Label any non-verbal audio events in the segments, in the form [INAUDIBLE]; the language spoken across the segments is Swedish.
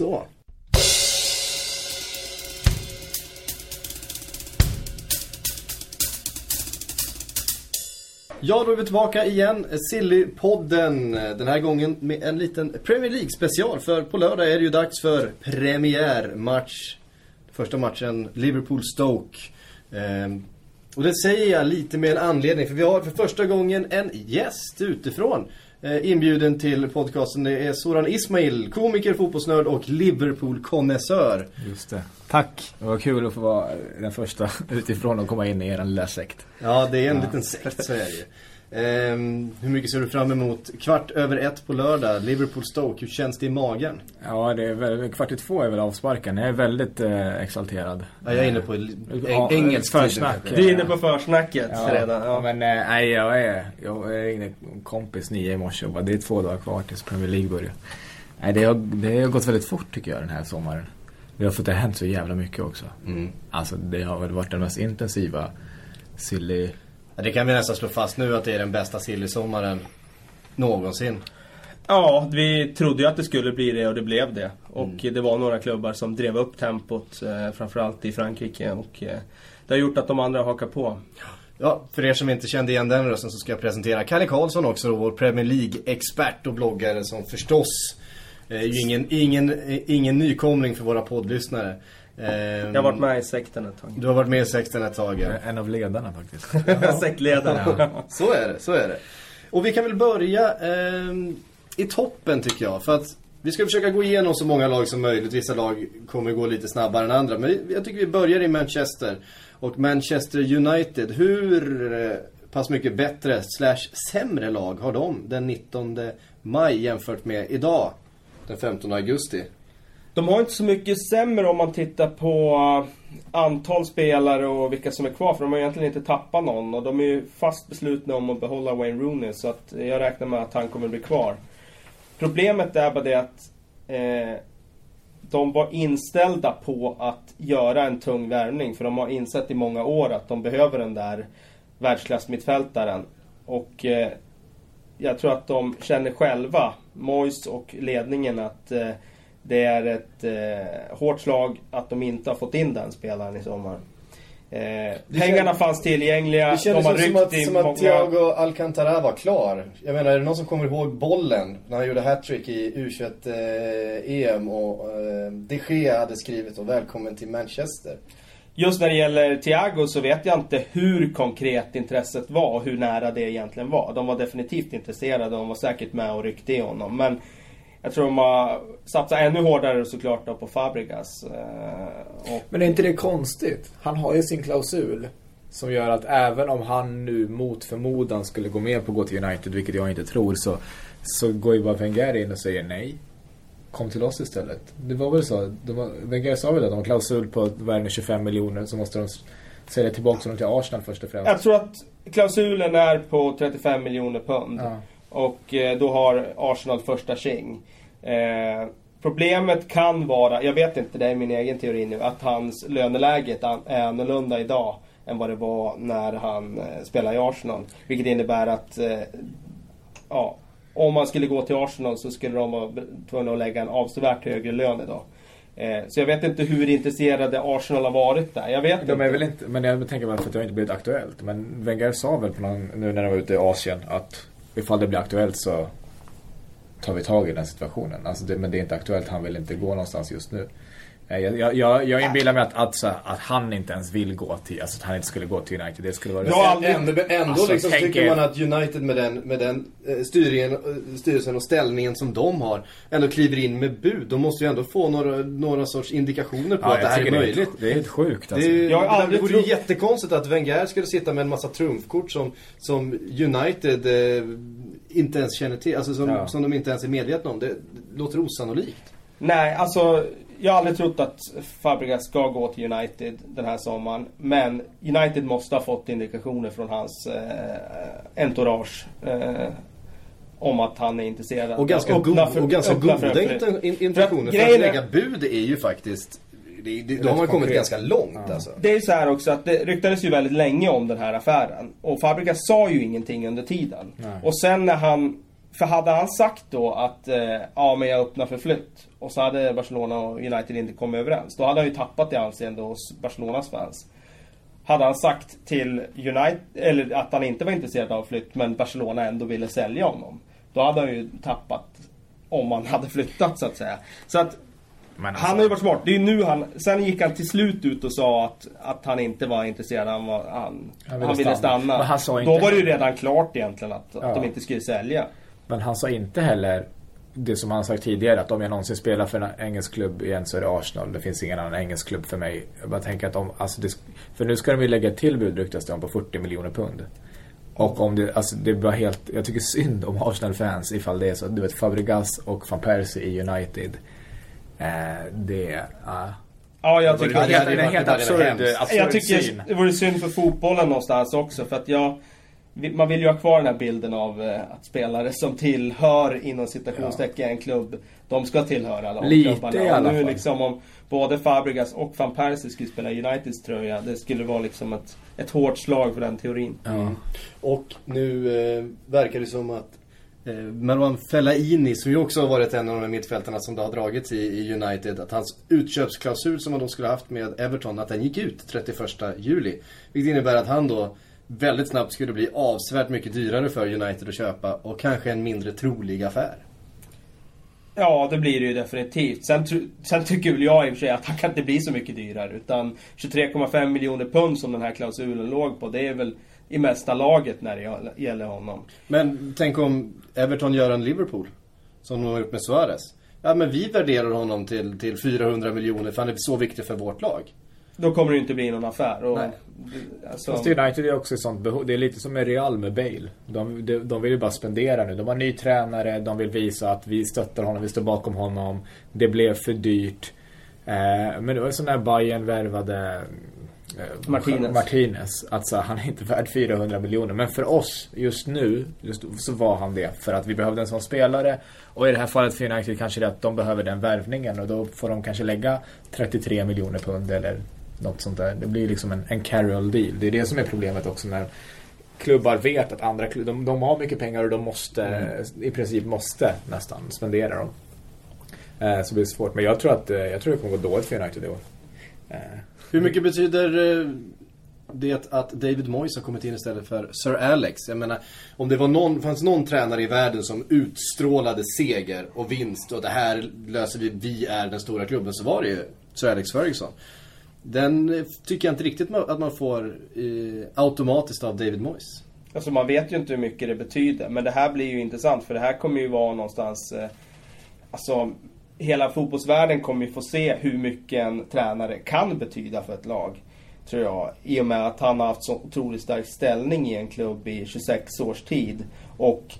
Så. Ja, då är vi tillbaka igen. Silly-podden. Den här gången med en liten Premier League-special. För på lördag är det ju dags för premiärmatch. Första matchen Liverpool-Stoke. Ehm, och det säger jag lite med en anledning. För vi har för första gången en gäst utifrån. Eh, inbjuden till podcasten. Det är Soran Ismail, komiker, fotbollsnörd och Liverpool-konnässör. Just det. Tack. Det var kul att få vara den första [LAUGHS] utifrån och komma in i er lilla sekt. Ja, det är en liten sekt så är det ju. Ehm, hur mycket ser du fram emot? Kvart över ett på lördag, Liverpool-Stoke. Hur känns det i magen? Ja, det är väl, kvart i två är väl avsparken. Jag är väldigt eh, exalterad. Ja, jag är inne på eng Ja, engelsk försnack. Du är inne på försnacket Ja, redan. Ja. men eh, nej, jag är... Jag ringde en kompis nio i morse och bara, det är två dagar kvar tills Premier League börjar. Nej, det har, det har gått väldigt fort tycker jag den här sommaren. Det har fått det har hänt så jävla mycket också. Mm. Alltså, det har väl varit den mest intensiva silly... Det kan vi nästan slå fast nu att det är den bästa silly-sommaren någonsin. ja, vi trodde ju att det skulle bli det och det blev det. Och Mm. det var några klubbar som drev upp tempot, eh, framförallt i Frankrike. Och eh, det har gjort att de andra hakar på. Ja, för er som inte kände igen den rösten så ska jag presentera Kalle Karlsson också, då, vår Premier League-expert och bloggare som förstås är ju ingen, ingen, ingen nykomling för våra poddlyssnare. Ehm, Jag har varit med i sekten ett tag. Du har varit med i sekten ett tag, ja. En av ledarna faktiskt. [LAUGHS] Sektledaren. Så är det, så är det. Och vi kan väl börja ehm, i toppen tycker jag. För att vi ska försöka gå igenom så många lag som möjligt. Vissa lag kommer gå lite snabbare än andra. Men jag tycker vi börjar i Manchester. Och Manchester United. Hur eh, pass mycket bättre slash sämre lag har de den 19 maj jämfört med idag? Den 15 augusti. De har inte så mycket sämre om man tittar på eh, antal spelare och vilka som är kvar. För de har egentligen inte tappat någon. Och de är ju fast beslutna om att behålla Wayne Rooney. Så att jag räknar med att han kommer bli kvar. Problemet är bara det att eh, de var inställda på att göra en tung värvning. För de har insett i många år att de behöver den där världsklassmittfältaren. Och eh, jag tror att de känner själva, Moyes och ledningen, att eh, det är ett eh, hårt slag att de inte har fått in den spelaren i sommar. Eh, pengarna fanns tillgängliga, Det de kändes har som, att, som att Thiago Alcantara var klar. Jag menar, är det någon som kommer ihåg bollen när han gjorde hattrick i U21-EM och eh, de Gea hade skrivit och välkommen till Manchester. Just när det gäller Thiago så vet jag inte hur konkret intresset var och hur nära det egentligen var. De var definitivt intresserade och de var säkert med och ryckte i honom. Men jag tror de har satsat ännu hårdare såklart då på Fabregas. Eh, och Men är inte det konstigt? Han har ju sin klausul. Som gör att även om han nu mot förmodan skulle gå med på att gå till United, vilket jag inte tror, så, så går ju bara Wenger in och säger nej. Kom till oss istället. Det var väl så? De Wenger sa väl att de har klausul på värde 25 miljoner så måste de sälja tillbaka honom till Arsenal först och främst. Jag tror att klausulen är på 35 miljoner pund. Ja. Och eh, då har Arsenal första tjing. Eh, problemet kan vara, jag vet inte, det är min egen teori nu, att hans löneläge är an- är annorlunda idag än vad det var när han eh, spelade i Arsenal. Vilket innebär att, eh, ja, om man skulle gå till Arsenal så skulle de vara tvungna att lägga en avsevärt högre lön idag. Så jag vet inte hur intresserade Arsenal har varit där. Jag vet De inte. är väl inte, men jag tänker bara för att det har inte blivit aktuellt. Men Wenger sa väl på någon, nu när de var ute i Asien att ifall det blir aktuellt så tar vi tag i den situationen. Alltså det, men det är inte aktuellt, han vill inte gå någonstans just nu. Jag, jag, jag, inbillar mig att, att, att han inte ens vill gå till, alltså att han inte skulle gå till United. Det skulle vara har aldrig- Ändå, ändå Alltså, liksom tänk tycker er- man att United med den, med den eh, styrningen, eh, styrelsen och ställningen som de har ändå kliver in med bud. De måste ju ändå få några, några sorts indikationer på Ja, att det här är det möjligt. det är helt sjukt alltså. Det, Jag har det, aldrig det vore ju jättekonstigt att Wenger skulle sitta med en massa trumfkort som, som United eh, inte ens känner till. Alltså som, Ja. som de inte ens är medvetna om. Det låter osannolikt. Nej, alltså jag har aldrig trott att Fabregas ska gå till United den här sommaren. Men United måste ha fått indikationer från hans eh, entourage. Eh, om att han är intresserad. Och ganska, Öppna god, för- och ganska öppna för- goda in- intentioner. För, att är- lägga bud är ju faktiskt... Det, det, då har man kommit konkret. ganska långt alltså. Det är så här också att det ryktades ju väldigt länge om den här affären. Och Fabregas sa ju ingenting under tiden. Nej. Och sen när han för hade han sagt då att eh, ja men jag öppnar för flytt och så hade Barcelona och United inte kommit överens. Då hade han ju tappat i anseende hos Barcelonas fans. Hade han sagt till United, eller att han inte var intresserad av flytt men Barcelona ändå ville sälja honom. Då hade han ju tappat om han hade flyttat så att säga. Så att Men alltså, han har ju varit smart. Det är nu han... Sen gick han till slut ut och sa att, att han inte var intresserad. Han, var, han, Han han ville ville, stanna. stanna. Men han sa Då var det ju redan klart egentligen att, att Ja. de inte skulle sälja. Men han sa inte heller det som han sagt tidigare att om jag någonsin spelar för en engelsk klubb igen så är det Arsenal. Det finns ingen annan engelsk klubb för mig. Jag bara tänker att om, alltså det, för nu ska de ju lägga ett till bud ryktas det om på 40 miljoner pund. Och om det, alltså det var helt, jag tycker synd om Arsenal-fans ifall det är så. Du vet Fabregas och van Persie i United. Eh, det, ja. Ja, jag Det tycker... är det det är helt absurd, Jag tycker syn. det vore synd för fotbollen någonstans också. För att jag... Man vill ju ha kvar den här bilden av eh, att spelare som tillhör inom citationstecken en klubb, de ska tillhöra de Lite klubbarna. i alla Och nu fall. liksom om både Fabregas och van Persie skulle spela Uniteds tröja, det skulle vara liksom ett, ett hårt slag för den teorin. Ja. Och nu eh, verkar det som att eh, Marwan Fellaini, som ju också har varit en av de mittfältarna som det har dragits i, i United, att hans utköpsklausul som han då skulle ha haft med Everton, att den gick ut 31 juli. Vilket innebär att han då väldigt snabbt skulle bli avsevärt mycket dyrare för United att köpa och kanske en mindre trolig affär. Ja, det blir det ju definitivt. Sen, sen tycker väl jag i och för sig att han kan inte bli så mycket dyrare. Utan 23,5 miljoner pund som den här klausulen låg på, det är väl i mesta laget när det gäller honom. Men tänk om Everton gör en Liverpool, som de har gjort med Suarez. Ja men vi värderar honom till, till 400 miljoner för han är så viktig för vårt lag. Då kommer det ju inte bli någon affär. Och, Nej. alltså, Fast United är också ett sånt behov. Det är lite som med Real med Bale. De, de, de vill ju bara spendera nu. De har ny tränare, de vill visa att vi stöttar honom, vi står bakom honom. Det blev för dyrt. Eh, men det var sån där Bayern värvade eh, Martinez. Martinez. Alltså han är inte värd 400 miljoner. Men för oss just nu just, så var han det. För att vi behövde en sån spelare. Och i det här fallet för United kanske det att de behöver den värvningen. Och då får de kanske lägga 33 miljoner pund eller något sånt där. Det blir liksom en, en carry-all deal. Det är det som är problemet också när klubbar vet att andra klubbar, de, de har mycket pengar och de måste, i princip måste nästan spendera dem. Eh, så blir det svårt. Men jag tror att eh, jag tror det kommer gå dåligt för United i år. Eh, Hur mycket betyder eh, det att David Moyes har kommit in istället för Sir Alex? Jag menar, om det var någon, fanns någon tränare i världen som utstrålade seger och vinst och det här löser vi, vi är den stora klubben, så var det ju Sir Alex Ferguson. Den eh, tycker jag inte riktigt att man får eh, automatiskt av David Moyes. Alltså man vet ju inte hur mycket det betyder. Men det här blir ju intressant för det här kommer ju vara någonstans... Eh, alltså, hela fotbollsvärlden kommer ju få se hur mycket en tränare kan betyda för ett lag. Tror jag. I och med att han har haft så otroligt stark ställning i en klubb i 26 års tid. Och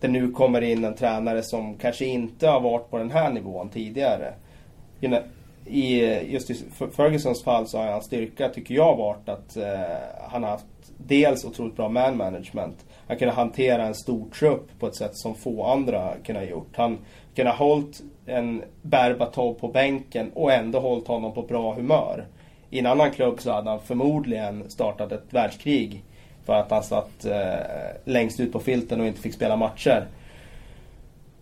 det nu kommer in en tränare som kanske inte har varit på den här nivån tidigare. I just i Fergusons fall så har hans styrka, tycker jag, varit att eh, han har haft dels otroligt bra man management. Han kunde hantera en stor trupp på ett sätt som få andra kunde ha gjort. Han kunde ha hållit en Berbatov på bänken och ändå hållit honom på bra humör. I en annan klubb så hade han förmodligen startat ett världskrig. För att han satt eh, längst ut på filten och inte fick spela matcher.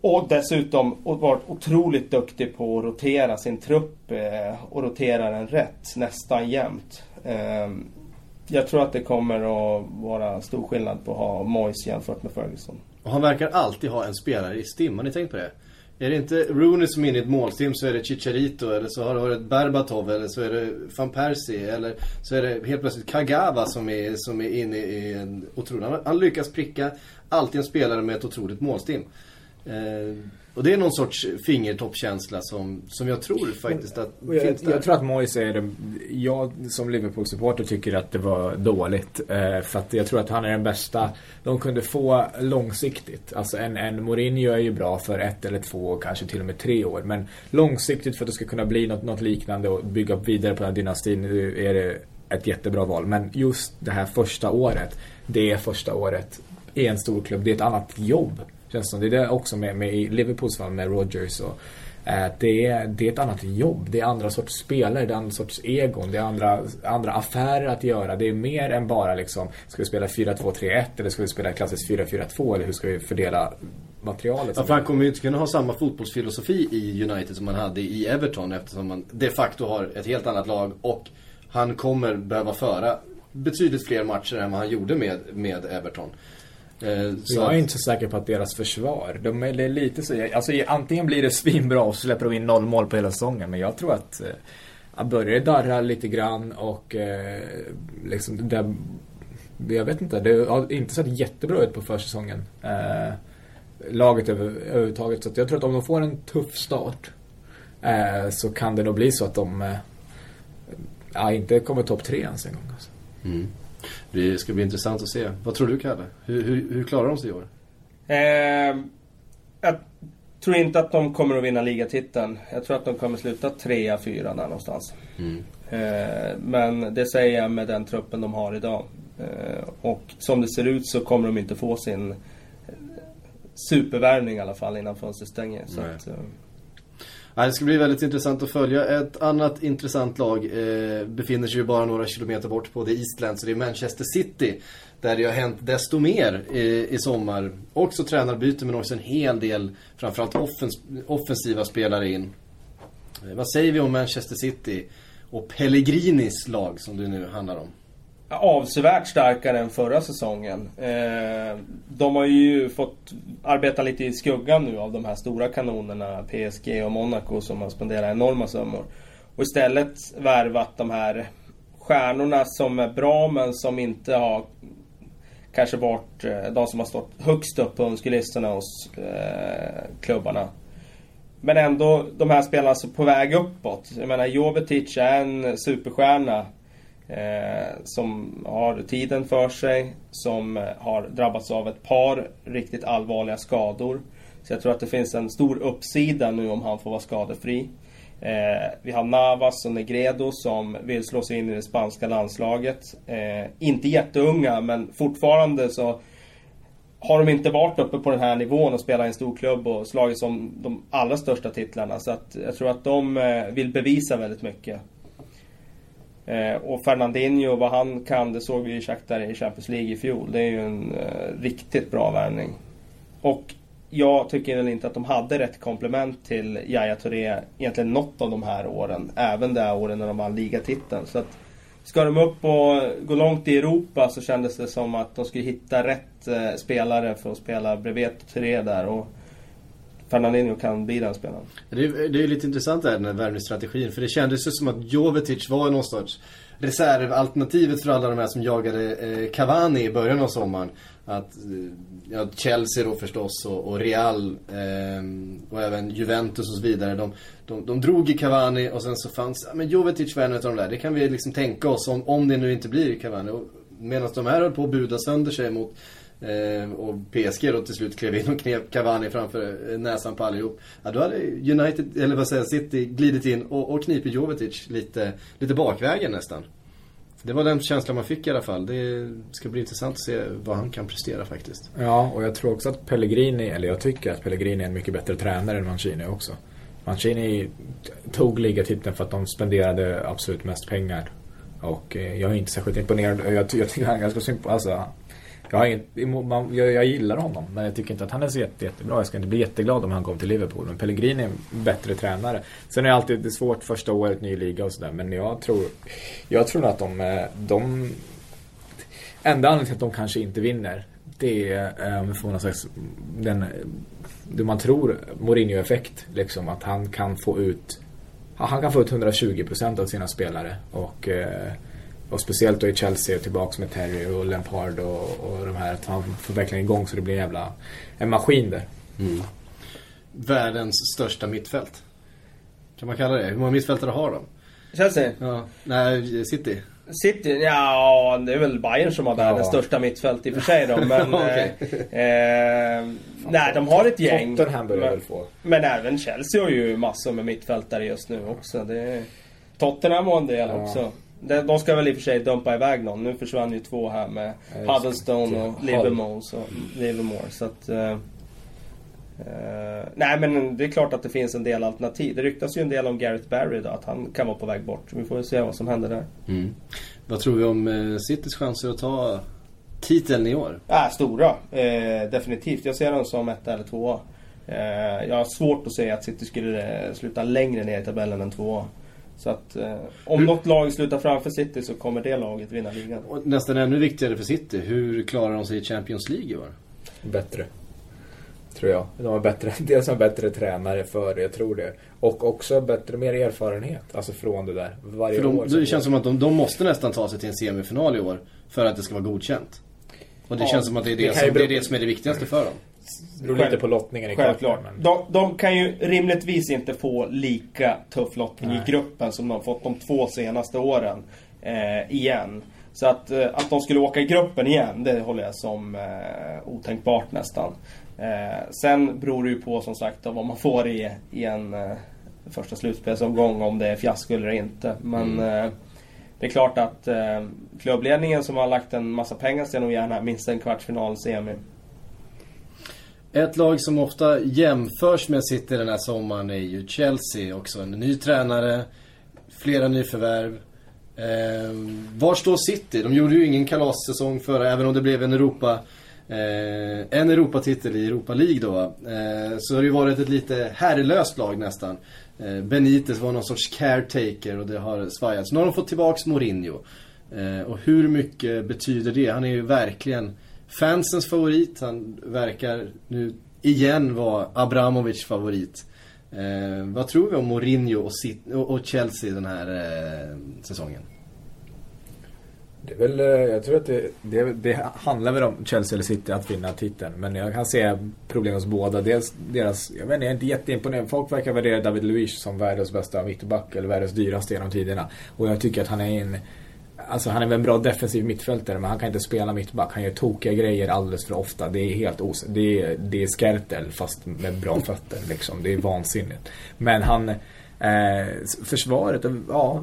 Och dessutom varit otroligt duktig på att rotera sin trupp eh, och rotera den rätt nästan jämt. Eh, jag tror att det kommer att vara stor skillnad på att ha Moyes jämfört med Ferguson. Och han verkar alltid ha en spelare i stim, har ni tänkt på det? Är det inte Rooney som är inne i ett målstim så är det Chicharito eller så har du varit Berbatov eller så är det van Persie eller så är det helt plötsligt Kagawa som är, som är inne i en otrolig... Han, han lyckas pricka alltid en spelare med ett otroligt målstim. Eh, och det är någon sorts fingertoppkänsla som, som jag tror faktiskt att jag, finns där. jag tror att Moyes är det, jag som Liverpool-supporter tycker att det var dåligt. Eh, för att jag tror att han är den bästa de kunde få långsiktigt. Alltså en, en Mourinho är ju bra för ett eller två, kanske till och med tre år. Men långsiktigt för att det ska kunna bli något, något liknande och bygga vidare på den här dynastin är det ett jättebra val. Men just det här första året, det är första året i en stor klubb. Det är ett annat jobb. Känns som. Det är det också med, med i Liverpools fall med Rodgers och eh, det, är, det är ett annat jobb. Det är andra sorts spelare, det är andra sorts egon, det är andra, andra affärer att göra. Det är mer än bara liksom, ska vi spela 4-2-3-1 eller ska vi spela klassiskt 4-4-2 eller hur ska vi fördela materialet. Ja, för han kommer ju inte kunna ha samma fotbollsfilosofi i United som han hade i Everton eftersom man de facto har ett helt annat lag och han kommer behöva föra betydligt fler matcher än vad han gjorde med, med Everton. Eh, så jag är inte så säker på att deras försvar, de är, det är lite så, alltså antingen blir det svinbra och släpper de in noll mål på hela säsongen men jag tror att eh, börjar darra lite grann och eh, liksom det, jag vet inte, det har inte sett jättebra ut på försäsongen. Eh, laget över, överhuvudtaget. Så jag tror att om de får en tuff start eh, så kan det nog bli så att de eh, ja, inte kommer topp tre ens en gång. Alltså. Mm. Det ska bli intressant att se. Vad tror du Kalle? Hur, hur, hur klarar de sig i år? Eh, jag tror inte att de kommer att vinna ligatiteln. Jag tror att de kommer sluta trea, fyra där någonstans. Mm. Eh, men det säger jag med den truppen de har idag. Eh, och som det ser ut så kommer de inte få sin supervärvning i alla fall innan fönstret stänger. Så att, uh... Ja, det ska bli väldigt intressant att följa. Ett annat intressant lag eh, befinner sig ju bara några kilometer bort på det Eastland, så det är Manchester City. Där det har hänt desto mer i, i sommar. Också tränarbyte men också en hel del, framförallt offens, offensiva spelare in. Eh, vad säger vi om Manchester City och Pellegrinis lag som det nu handlar om? Avsevärt starkare än förra säsongen. Eh, de har ju fått arbeta lite i skuggan nu av de här stora kanonerna PSG och Monaco som har spenderat enorma summor. Och istället värvat de här stjärnorna som är bra men som inte har kanske varit eh, de som har stått högst upp på önskelistorna hos eh, klubbarna. Men ändå de här spelarna som är på väg uppåt. Jag menar Jovetic är en superstjärna. Eh, som har tiden för sig, som eh, har drabbats av ett par riktigt allvarliga skador. Så jag tror att det finns en stor uppsida nu om han får vara skadefri. Eh, vi har Navas och Negredo som vill slå sig in i det spanska landslaget. Eh, inte jätteunga men fortfarande så har de inte varit uppe på den här nivån och spelat i en stor klubb och slagits om de allra största titlarna. Så att jag tror att de eh, vill bevisa väldigt mycket. Eh, och Fernandinho, vad han kan, det såg vi i Shakhtar i Champions League i fjol. Det är ju en eh, riktigt bra värvning. Och jag tycker väl inte att de hade rätt komplement till Yahya Touré egentligen något av de här åren. Även det här åren när de vann ligatiteln. Så att ska de upp och gå långt i Europa så kändes det som att de skulle hitta rätt eh, spelare för att spela bredvid Touré där. Och Fernandinho kan bli den spelaren. Det är, det är lite intressant det här, den här värvningsstrategin. För det kändes ju som att Jovetic var någon sorts reservalternativet för alla de här som jagade eh, Cavani i början av sommaren. Att, eh, ja, Chelsea då förstås och, och Real eh, och även Juventus och så vidare. De, de, de drog i Cavani och sen så fanns, ja men Jovetic var en av de där. Det kan vi liksom tänka oss om, om det nu inte blir Cavani. Medan de här höll på att buda sönder sig mot Eh, och PSG då till slut klev in och knep Cavani framför eh, näsan på allihop. Ja, då hade United, eller vad säger City, glidit in och, och knipit Jovetic lite, lite bakvägen nästan. Det var den känslan man fick i alla fall. Det ska bli intressant att se vad han kan prestera faktiskt. Ja, och jag tror också att Pellegrini, eller jag tycker att Pellegrini är en mycket bättre tränare än Mancini också. Mancini tog ligatiteln för att de spenderade absolut mest pengar. Och eh, jag är inte särskilt imponerad. Jag, jag tycker han är ganska sympatisk. Alltså, jag, har inget, jag, jag gillar honom men jag tycker inte att han är så jätte, jättebra. Jag ska inte bli jätteglad om han kommer till Liverpool. Men Pellegrini är en bättre tränare. Sen är det alltid det svårt första året, ny liga och sådär. Men jag tror, jag tror att de, eh, de enda anledningen till att de kanske inte vinner det är eh, om vi får någon slags den, det man tror Mourinho-effekt. Liksom att han kan få ut han kan få ut 120% av sina spelare och eh, och speciellt då i Chelsea tillbaks med Terry och Lampard och, och de här. Att han får verkligen igång så det blir en jävla en maskin där. Mm. Världens största mittfält. Kan man kalla det? Hur många mittfältare har de? Chelsea? Ja. Nej, City. City? Ja, det är väl Bayern som har världens ja. största mittfält i och för sig då. [LAUGHS] Men, okay. eh, eh, nej, de har ett gäng. Tottenham börjar väl få. Men även Chelsea har ju massor med mittfältare just nu också. Det, Tottenham har en del ja. också. De ska väl i och för sig dumpa iväg någon. Nu försvann ju två här med ja, Huddlestone och Livermore. Så, Livermore, så att... Uh, uh, nej men det är klart att det finns en del alternativ. Det ryktas ju en del om Gareth Barry då, att han kan vara på väg bort. Vi får ju se vad som händer där. Mm. Vad tror vi om uh, Citys chanser att ta titeln i år? Ja, stora. Eh, definitivt. Jag ser dem som ett eller två. Eh, jag har svårt att säga att City skulle eh, sluta längre ner i tabellen än två. Så att eh, om Hur- något lag slutar framför City så kommer det laget vinna ligan. Och nästan ännu viktigare för City, hur klarar de sig i Champions League i år? Bättre. Tror jag. De har bättre, [LAUGHS] dels har bättre tränare för det, jag tror det. Och också bättre, mer erfarenhet. Alltså från det där. Varje För år. de, så det känns som att de, de måste nästan ta sig till en semifinal i år för att det ska vara godkänt. Och det Ja, känns som att det är det, det som, ju det, är bero- det som är det viktigaste för dem. Det beror lite på lottningen i Självklart. men- De, de kan ju rimligtvis inte få lika tuff lottning Nej. i gruppen som de fått de två senaste åren. Eh, igen. Så att, eh, att de skulle åka i gruppen igen, det håller jag som eh, otänkbart nästan. Eh, sen beror det ju på som sagt vad man får i, i en eh, första slutspelsomgång, om det är fiasko eller inte. Men eh, det är klart att eh, klubbledningen som har lagt en massa pengar ser nog gärna minst en kvartsfinal semi. Ett lag som ofta jämförs med City den här sommaren är ju Chelsea också. En ny tränare, flera nyförvärv. Eh, var står City? De gjorde ju ingen kalassäsong förra, även om det blev en Europa... Eh, en Europatitel i Europa League då. Eh, så har det ju varit ett lite herrelöst lag nästan. Eh, Benitez var någon sorts caretaker och det har svajats. Nu har de fått tillbaks Mourinho. Eh, och hur mycket betyder det? Han är ju verkligen fansens favorit. Han verkar nu igen vara Abramovic favorit. Eh, vad tror vi om Mourinho och, och, Chelsea den här eh, säsongen? Det är väl, eh, jag tror att det, det, det handlar väl om Chelsea eller City att vinna titeln. Men jag kan se problem hos båda. Dels deras, jag vet inte, jag är inte jätteimponerad. Folk verkar värdera David Luiz som världens bästa mittback eller världens dyraste genom tiderna. Och jag tycker att han är en Alltså han är väl en bra defensiv mittfältare men han kan inte spela mittback. Han gör tokiga grejer alldeles för ofta. Det är helt os... Det är, det är Skertel fast med bra [LAUGHS] fötter liksom. Det är vansinnigt. Men han... Eh, försvaret, ja...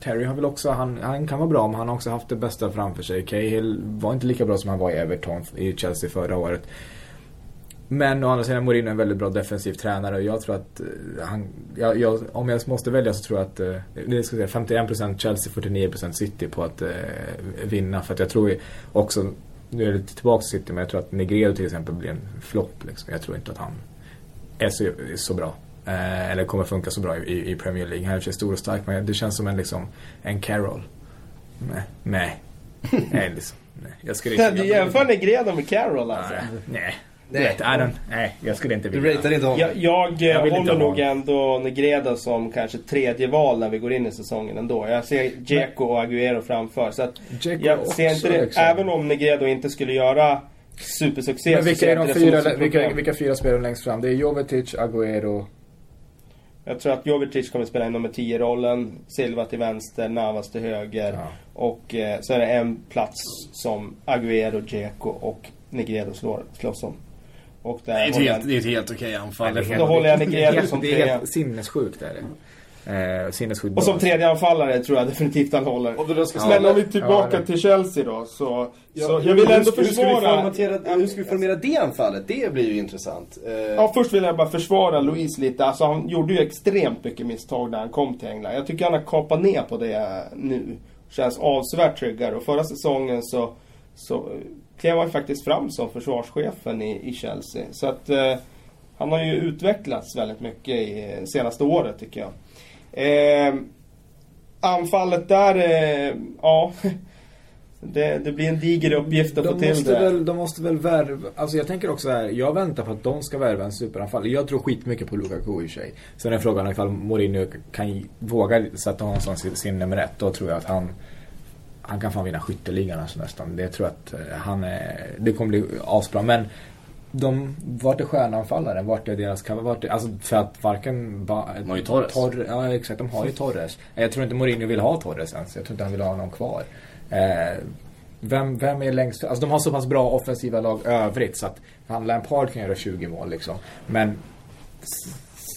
Terry har väl också, han, han kan vara bra men han har också haft det bästa framför sig. Cahill var inte lika bra som han var i Everton i Chelsea förra året. Men å andra sidan Mourinho är en väldigt bra defensiv tränare och jag tror att eh, han, jag, jag, om jag måste välja så tror jag att, eh, det ska jag säga 51% Chelsea, 49% City på att eh, vinna. För att jag tror också, nu är det tillbaka till City, men jag tror att Negredo till exempel blir en flopp liksom. Jag tror inte att han är så, så bra. Eh, eller kommer funka så bra i, i Premier League. Han är för stor och stark men det känns som en liksom, en Carroll. Nej. Nej. [LAUGHS] nej, liksom, nej. Jag skulle inte... Du jämför Negredo med Carroll alltså? Nej. Nej. Du vet, I don't, nej, jag skulle inte Du vilja. ratear inte honom? Jag, jag, eh, Jag vill håller nog ändå Negredo som kanske tredje val när vi går in i säsongen ändå. Jag ser Dzeko och Agüero framför. Så att Dzeko jag också, ser inte det, liksom. även om Negredo inte skulle göra supersuccé Men så vilka ser är de fyra, vilka, vilka fyra spelar längst fram? Det är Jovetic, Agüero. Jag tror att Jovetic kommer spela i nummer 10-rollen, Silva till vänster, Navas till höger. Ja. Och eh, så är det en plats som Agüero, Dzeko och Negredo slår, slåss om. Och där Det är ett helt, jag- det är ett helt okej anfall. Det är Det helt- Då håller jag helt- som Det är trea. helt sinnessjukt är det. Eh, sinnessjukt Och som tredje anfallare tror jag definitivt han håller. Du då ska Ja. Men om vi Ja, tillbaka det- till Chelsea då så... Ja, så jag vill hur ändå ska- hur ska försvara... Hur ska vi formera det anfallet? Det blir ju intressant. Eh, Ja, först vill jag bara försvara Louise lite. Alltså han gjorde ju extremt mycket misstag när han kom till England. Jag tycker han har kapat ner på det nu. Känns avsevärt tryggare. Och förra säsongen så, så klev han faktiskt fram som försvarschefen i, i Chelsea. Så att eh, han har ju utvecklats väldigt mycket i eh, senaste året tycker jag. Eh, anfallet där, eh, ja. [LAUGHS] Det, det blir en diger uppgift att få de till måste det. Väl, de måste väl värva, alltså jag tänker också här, jag väntar på att de ska värva en superanfall. Jag tror skitmycket på Lukaku i sig. Sen är frågan ifall Mourinho kan våga sätta honom som sin, sin nummer ett. Då tror jag att han han kan fan vinna skytteligan alltså nästan. Det tror jag att eh, han är, det kommer bli asbra. Men de, vart är stjärnanfallaren? Vart är deras vart är, Alltså för att varken... Ba, De har ju Torres. Tor, ja exakt, de har ju Torres. Jag tror inte Mourinho vill ha Torres ens. Jag tror inte han vill ha honom kvar. Eh, vem, vem är längst Alltså de har så pass bra offensiva lag övrigt så att han Lampard kan göra 20 mål liksom. Men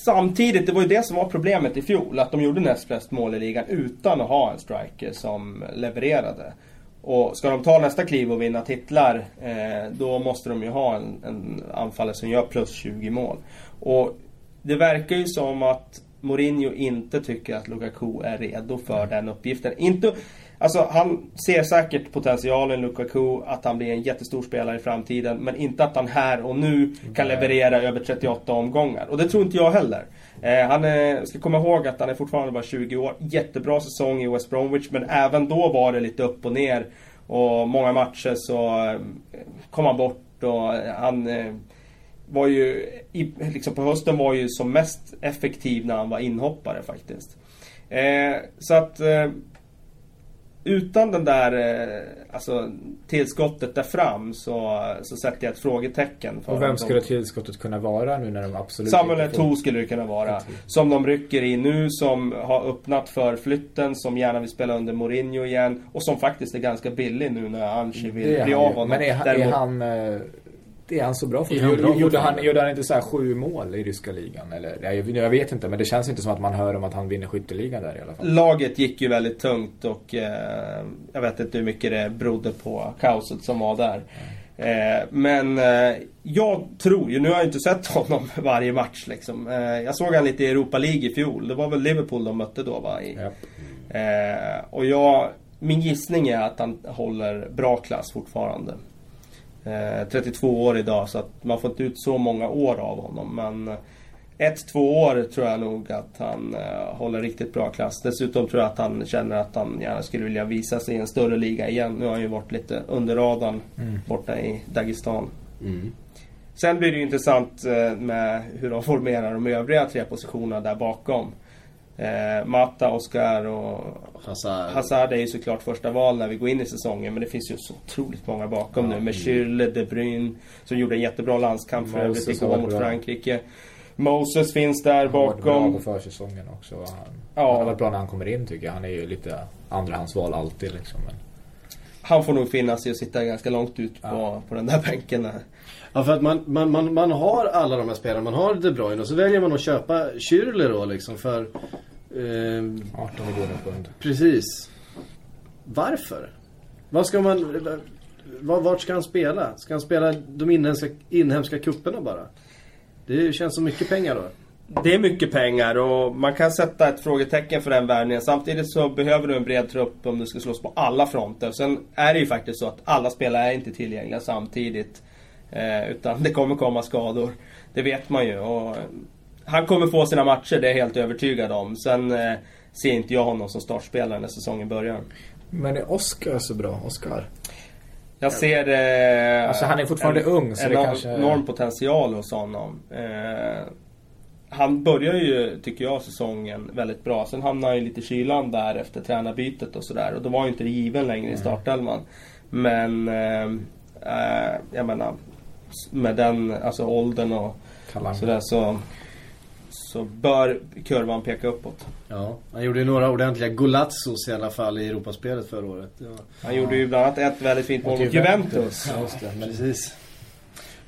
Samtidigt, det var ju det som var problemet i fjol. Att de gjorde näst flest mål i ligan utan att ha en striker som levererade. Och ska de ta nästa kliv och vinna titlar, eh, då måste de ju ha en, en anfallare som gör plus 20 mål. Och det verkar ju som att Mourinho inte tycker att Lukaku är redo för den uppgiften. Inte, alltså han ser säkert potentialen Lukaku, att han blir en jättestor spelare i framtiden. Men inte att han här och nu kan leverera över 38 omgångar. Och det tror inte jag heller. Eh, han är, ska komma ihåg att han är fortfarande bara 20 år. Jättebra säsong i West Bromwich, men även då var det lite upp och ner. Och många matcher så eh, kom han bort och han eh, var ju, i, liksom på hösten var ju som mest effektiv när han var inhoppare faktiskt. Eh, så att eh, utan den där eh, alltså, tillskottet där fram så, så sätter jag ett frågetecken. För Och vem skulle tillskottet kunna vara nu när de absolut Samuel inte får- skulle det kunna vara. Som de rycker i nu, som har öppnat för flytten, som gärna vill spela under Mourinho igen. Och som faktiskt är ganska billig nu när Anchi vill bli av honom. Men är, Däremot- är han... Det är han så bra för? Gjorde, gjorde, han, gjorde han inte så här sju mål i ryska ligan? Eller, jag, jag vet inte, men det känns inte som att man hör om att han vinner skytteligan där i alla fall. Laget gick ju väldigt tungt och eh, jag vet inte hur mycket det berodde på kaoset som var där. Eh, men eh, jag tror ju, nu har jag inte sett honom [LAUGHS] varje match liksom. Eh, jag såg han lite i Europa League i fjol. Det var väl Liverpool de mötte då va? I, Ja. Eh, och jag, min gissning är att han håller bra klass fortfarande. Eh, 32 år idag så att man får inte ut så många år av honom. Men eh, ett, två år tror jag nog att han eh, håller riktigt bra klass. Dessutom tror jag att han känner att han gärna skulle vilja visa sig i en större liga igen. Nu har han ju varit lite under radarn Mm. borta i Dagestan. Mm. Sen blir det ju intressant eh, med hur de formerar de övriga tre positionerna där bakom. Eh, Mata, Oscar och Hazard. Hazard är ju såklart första val när vi går in i säsongen men det finns ju så otroligt många bakom Ja, nu. Med Schürrle, De Bruyne som gjorde en jättebra landskamp för övrigt igår mot bra. Frankrike. Moses finns där Han har varit bra bakom. på försäsongen också. Han, Ja. han har varit bra när han kommer in tycker jag. Han är ju lite andrahandsval alltid liksom. Men, Han får nog finna sig och sitta ganska långt ut på, Ja. på den där bänken. Där. Ja, för att man, man, man, man har alla de här spelarna. Man har De Bruyne och så väljer man att köpa Schürrle då liksom för... ehm, 18 miljoner pund. precis. Varför? Vad ska man... Var, vart ska han spela? Ska han spela de inhemska, inhemska kupperna bara? Det känns som mycket pengar då. Det är mycket pengar och man kan sätta ett frågetecken för den värvningen. Samtidigt så behöver du en bred trupp om du ska slåss på alla fronter. Sen är det ju faktiskt så att alla spelare är inte tillgängliga samtidigt. Eh, utan det kommer komma skador. Det vet man ju. Och han kommer få sina matcher, det är jag helt övertygad om. Sen eh, ser inte jag honom som startspelare när säsongen börjar. Men är Oscar så bra? Oscar? Jag ser... Eh, Alltså, han är fortfarande ung, så det enorm, kanske- enorm potential hos honom. Eh, han börjar ju, tycker jag, säsongen väldigt bra. Sen hamnar han ju lite i kylan där efter tränarbytet och sådär. Och då var ju inte given längre i startelvan. Men, eh, eh, jag menar, med den alltså åldern och Talang. sådär så, så bör kurvan peka uppåt. Ja, han gjorde ju några ordentliga golazzos i alla fall i Europaspelet förra året. Ja, Han gjorde ju bland annat ett väldigt fint mål mot Juventus. Ja, just det. Men precis.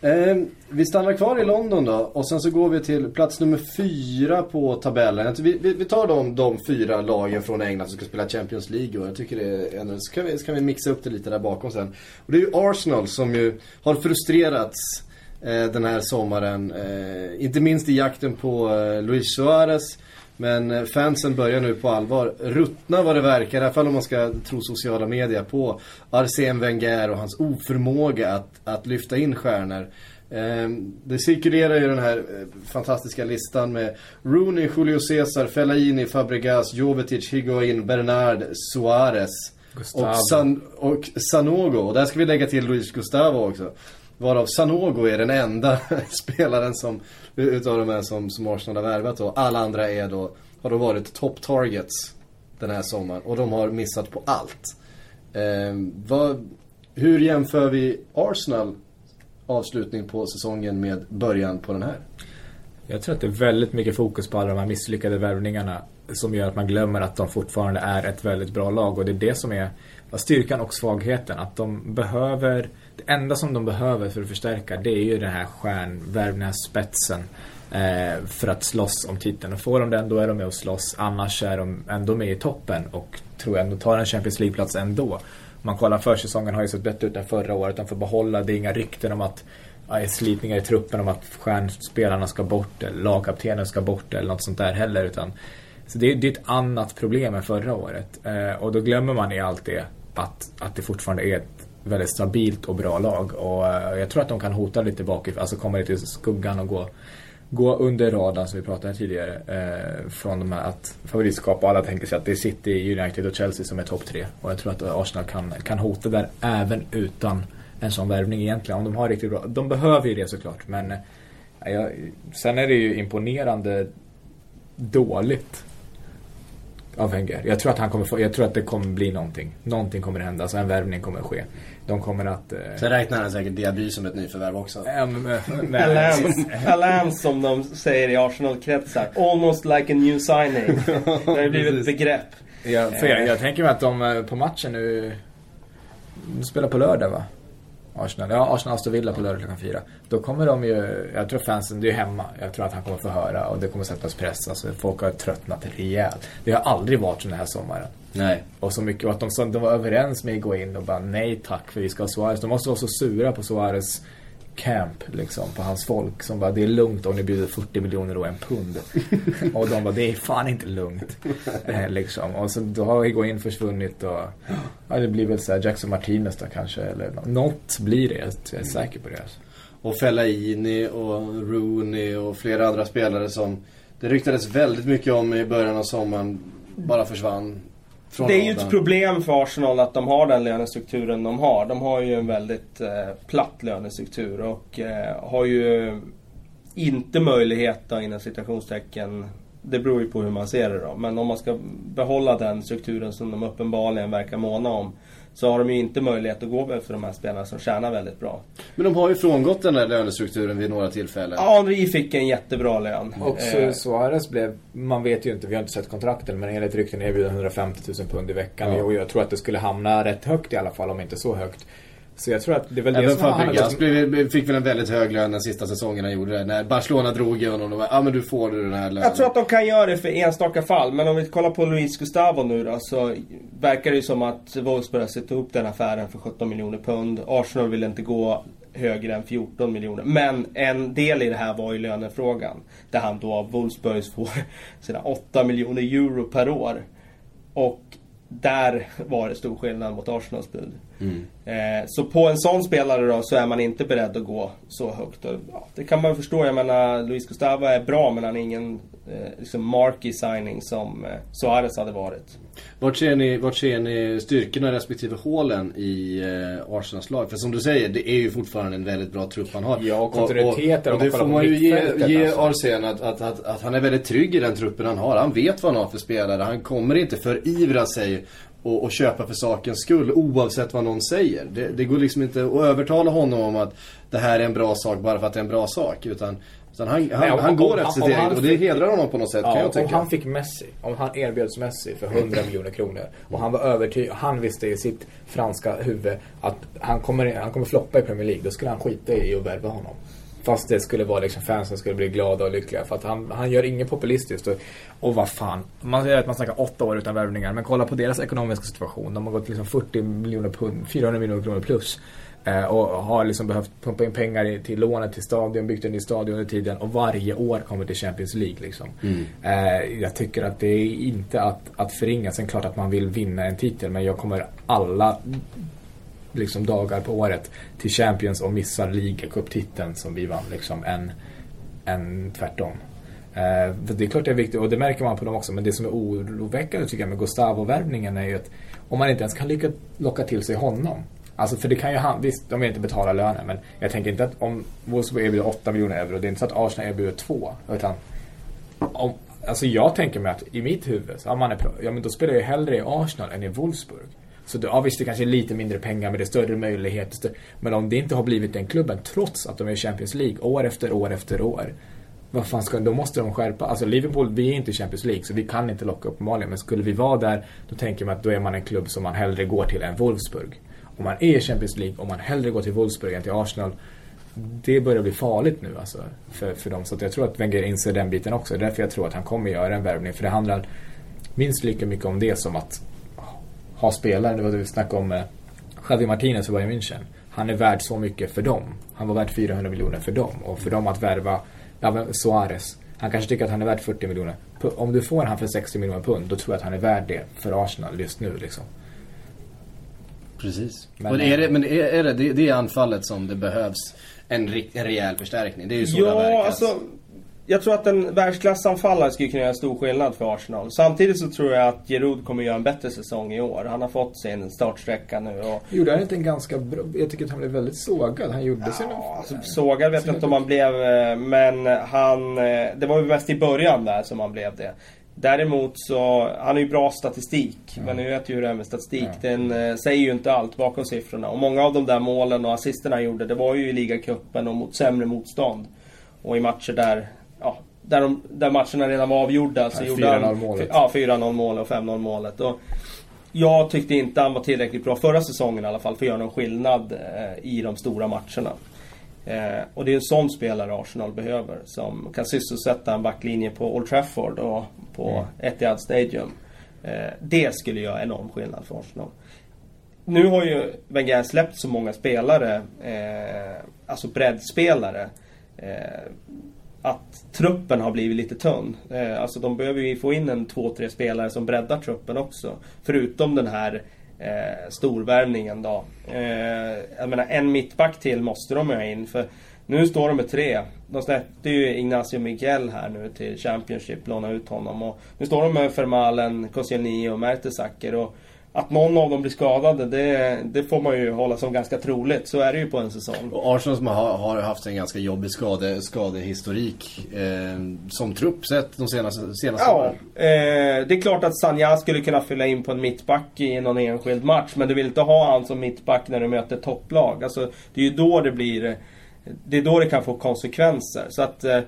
Eh, vi stannar kvar i London då och sen så går vi till plats nummer fyra på tabellen. Vi, vi, vi tar de, de fyra lagen från England som ska spela Champions League och jag tycker det är en, så kan vi, så kan vi mixa upp det lite där bakom sen. Och det är ju Arsenal som ju har frustrerats eh, den här sommaren. Eh, inte minst i jakten på eh, Luis Suarez. Men eh, fansen börjar nu på allvar ruttna vad det verkar, i alla fall om man ska tro sociala medier, på Arsene Wenger och hans oförmåga att, att lyfta in stjärnor. Eh, Det cirkulerar ju den här eh, fantastiska listan med Rooney, Julio Cesar, Fellaini, Fabregas, Jovetic, Higuain, Bernard, Suarez och, San, och Sanogo. Och där ska vi lägga till Luis Gustavo också. Varav Sanogo är den enda [LAUGHS] spelaren som, utav de här som, som Arsenal har värvat då. Alla andra är då, har då varit top targets den här sommaren. Och de har missat på allt. Eh, vad, hur jämför vi Arsenal avslutning på säsongen med början på den här? Jag tror att det är väldigt mycket fokus på alla de här misslyckade värvningarna som gör att man glömmer att de fortfarande är ett väldigt bra lag och det är det som är styrkan och svagheten. Att de behöver, det enda som de behöver för att förstärka det är ju den här stjärnvärvningen, den här spetsen eh, för att slåss om titeln. Och får de den då är de med och slåss, annars är de ändå med i toppen och tror jag ändå tar en Champions League-plats ändå. Om man kollar försäsongen har ju sett bättre ut än förra året, de får behålla, det är inga rykten om att ja, slitningar i truppen om att stjärnspelarna ska bort eller lagkaptenen ska bort eller något sånt där heller. Utan, så det, det är ett annat problem än förra året. Eh, och då glömmer man i allt det att, att det fortfarande är ett väldigt stabilt och bra lag. Och eh, jag tror att de kan hota lite bakifrån, alltså komma lite i skuggan och gå gå under radarn som vi pratade tidigare. Eh, från de här att favoritskap och alla tänker sig att det är City, United och Chelsea som är topp tre. Och jag tror att Arsenal kan, kan hota där även utan en sån värvning egentligen. Om de har riktigt bra. De behöver ju det såklart men eh, sen är det ju imponerande dåligt av Wenger. Jag tror att han kommer få, jag tror att det kommer bli någonting. Någonting kommer hända, alltså en värvning kommer ske. De kommer att... Eh... Sen räknar han säkert Diaby som ett nyförvärv också. Alain som de säger i Arsenal-kretsar. Almost like a new signing. det har blivit ett begrepp. Ja, för jag, jag tänker mig att de eh, på matchen nu... De spelar på lördag va? Arsenal. Ja, Arsenal Aston Villa på lördag klockan fyra. Då kommer de ju, jag tror fansen, det är hemma. Jag tror att han kommer få höra och det kommer sättas press. Alltså folk har tröttnat rejält. Det har aldrig varit så den här sommaren. Nej. Och så mycket, och att de, de var överens med att gå in och bara nej tack för vi ska ha Suarez. De måste vara så sura på Suarez camp liksom på hans folk som bara det är lugnt om ni bjuder 40 miljoner och en pund. och de bara det är fan inte lugnt. Eh, liksom. Och så då har Higuain försvunnit och ja, det blir väl så här Jackson Martinez då kanske eller något blir det. Jag är säker på det. Alltså. Och Fellaini och Rooney och flera andra spelare som det ryktades väldigt mycket om i början av sommaren bara försvann det är ju ett problem för Arsenal att de har den lönestrukturen de har. De har ju en väldigt eh, platt lönestruktur och eh, har ju inte möjlighet inom citationstecken det beror ju på hur man ser det då. Men om man ska behålla den strukturen som de uppenbarligen verkar måna om så har de ju inte möjlighet att gå efter de här spelarna som tjänar väldigt bra. Men de har ju frångått den där lönestrukturen vid några tillfällen. Ja, Henri fick en jättebra lön. Och eh. Suarez blev, man vet ju inte, vi har inte sett kontrakten, men enligt rykten erbjuder 150 000 pund i veckan. Ja. Och jag tror att det skulle hamna rätt högt i alla fall, om inte så högt. Så jag tror att det är väl det Även som Fabregas blev, fick väl en väldigt hög lön den sista säsongen han gjorde det. När Barcelona drog i honom och ja ah, men du får du den här lönen. Jag tror att de kan göra det för enstaka fall. Men om vi kollar på Luis Gustavo nu då så verkar det ju som att Wolfsburg har sett upp den affären för 17 miljoner pund. Arsenal vill inte gå högre än 14 miljoner. Men en del i det här var ju lönefrågan. Där han då av Wolfsburgs får sina 8 miljoner euro per år. Och där var det stor skillnad mot Arsenals bud. Mm. Eh, så på en sån spelare då så är man inte beredd att gå så högt. Och, ja, det kan man förstå. Jag menar, Luis Gustavo är bra men han är ingen eh, liksom marky signing som eh, Suarez hade varit. Vart ser ni, vart ser ni styrkorna respektive hålen i eh, Arsenals lag? För som du säger, det är ju fortfarande en väldigt bra trupp han har. Ja, och kontinuiteten. Och, och, och det får man ju ge, ge alltså. Arsen att, att, att, att, han är väldigt trygg i den truppen han har. Han vet vad han har för spelare. Han kommer inte förivra sig och, och, köpa för sakens skull oavsett vad någon säger. Det, det, går liksom inte att övertala honom om att det här är en bra sak bara för att det är en bra sak. Utan, utan han, han, om, han går sitt eget och det hedrar honom på något sätt ja, kan jag tänka. Om han fick Messi, om han erbjöds Messi för 100 miljoner kronor och han var övertygad, han visste i sitt franska huvud att han kommer, han kommer floppa i Premier League. Då skulle han skita i att värva honom. Fast det skulle vara liksom fansen skulle bli glada och lyckliga. För att han, han gör inget populistiskt. Och, och vad fan. Man säger att man snackar åtta år utan värvningar. Men kolla på deras ekonomiska situation. De har gått liksom 40 miljoner pund, 400 miljoner kronor plus. Eh, och har liksom behövt pumpa in pengar till lånet till stadion, byggt en ny stadion under tiden. Och varje år kommer till Champions League liksom. Mm. Eh, jag tycker att det är inte att, att förringa. Sen klart att man vill vinna en titel. Men jag kommer alla liksom dagar på året till Champions och missar ligacuptiteln som vi vann liksom än, än tvärtom. Eh, det är klart det är viktigt och det märker man på dem också men det som är oroväckande tycker jag med Gustavo-värvningen är ju att om man inte ens kan lycka, locka till sig honom Alltså för det kan ju han, visst de vill inte betala lönen men jag tänker inte att om Wolfsburg erbjuder 8 miljoner euro det är inte så att Arsenal erbjuder 2 utan om, Alltså jag tänker mig att i mitt huvud, så, ja, man är, ja men då spelar jag hellre i Arsenal än i Wolfsburg. Så det, ja, visst, det kanske är lite mindre pengar men det är större möjligheter. Men om det inte har blivit den klubben trots att de är i Champions League år efter år efter år. Vad fan ska, då måste de skärpa. Alltså Liverpool, vi är inte i Champions League så vi kan inte locka upp Malin. Men skulle vi vara där, då tänker man att då är man en klubb som man hellre går till än Wolfsburg. Om man är i Champions League om man hellre går till Wolfsburg än till Arsenal. Det börjar bli farligt nu alltså för, för dem. Så jag tror att Wenger inser den biten också. Det är därför jag tror att han kommer göra en värvning. För det handlar minst lika mycket om det som att ha spelare. Det var det vi snackade om Javi Martinez för Bayern München. han är värd så mycket för dem. Han var värd 400 miljoner för dem. Och för dem att värva ja, Suarez. Han kanske tycker att han är värd 40 miljoner. Om du får han för 60 miljoner pund, då tror jag att han är värd det för Arsenal just nu liksom. Precis. Men- och är det, men är, är det, det, det är anfallet som det behövs en, en rejäl förstärkning. Det är ju så det Ja, verkat. alltså. Jag tror att en världsklassanfallare skulle kunna göra stor skillnad för Arsenal. Samtidigt så tror jag att Giroud kommer göra en bättre säsong i år. Han har fått sin startsträcka nu och... Gjorde han inte en ganska bra... Jag tycker att han blev väldigt sågad. Han gjorde. Ja, alltså, sågad vet jag inte om han blev, eh, men han... eh, Det var ju mest i början där som han blev det. Däremot så, han har ju bra statistik. Men ni vet ju hur det är med statistik. Ja. Den eh, säger ju inte allt bakom siffrorna. Och många av de där målen och assisterna han gjorde, det var ju i ligacupen och mot sämre motstånd. Och i matcher där, ja, där, de, där matcherna redan var avgjorda så Ja, gjorde han... 4-0 målet. Ja, 4-0 målet och 5-0 målet. Och jag tyckte inte han var tillräckligt bra förra säsongen i alla fall för att göra någon skillnad eh, i de stora matcherna. Eh, och det är en sån spelare Arsenal behöver som kan sysselsätta en backlinje på Old Trafford och på Mm. Etihad Stadium. Eh, det skulle göra enorm skillnad för Arsenal. Nu har ju Wenger släppt så många spelare, eh, alltså breddspelare. Eh, att truppen har blivit lite tunn. Eh, alltså de behöver ju få in en två, tre spelare som breddar truppen också. Förutom den här eh, storvärvningen då. Eh, jag menar en mittback till måste de ju ha in för nu står de med tre. De släppte ju Ignacio Miguel här nu till Championship, låna ut honom. Och nu står de med Fermalen, Koscielny och Mertesacker. Och att någon av dem blir skadade, det, det får man ju hålla som ganska troligt. Så är det ju på en säsong. Och Arsenal som har, har haft en ganska jobbig skade, skadehistorik eh, som trupp sett de senaste, senaste Ja, åren. eh, det är klart att Sanja skulle kunna fylla in på en mittback i någon enskild match. Men du vill inte ha han som mittback när du möter topplag. Alltså, det är ju då det blir... Det är då det kan få konsekvenser. Så att... Eh,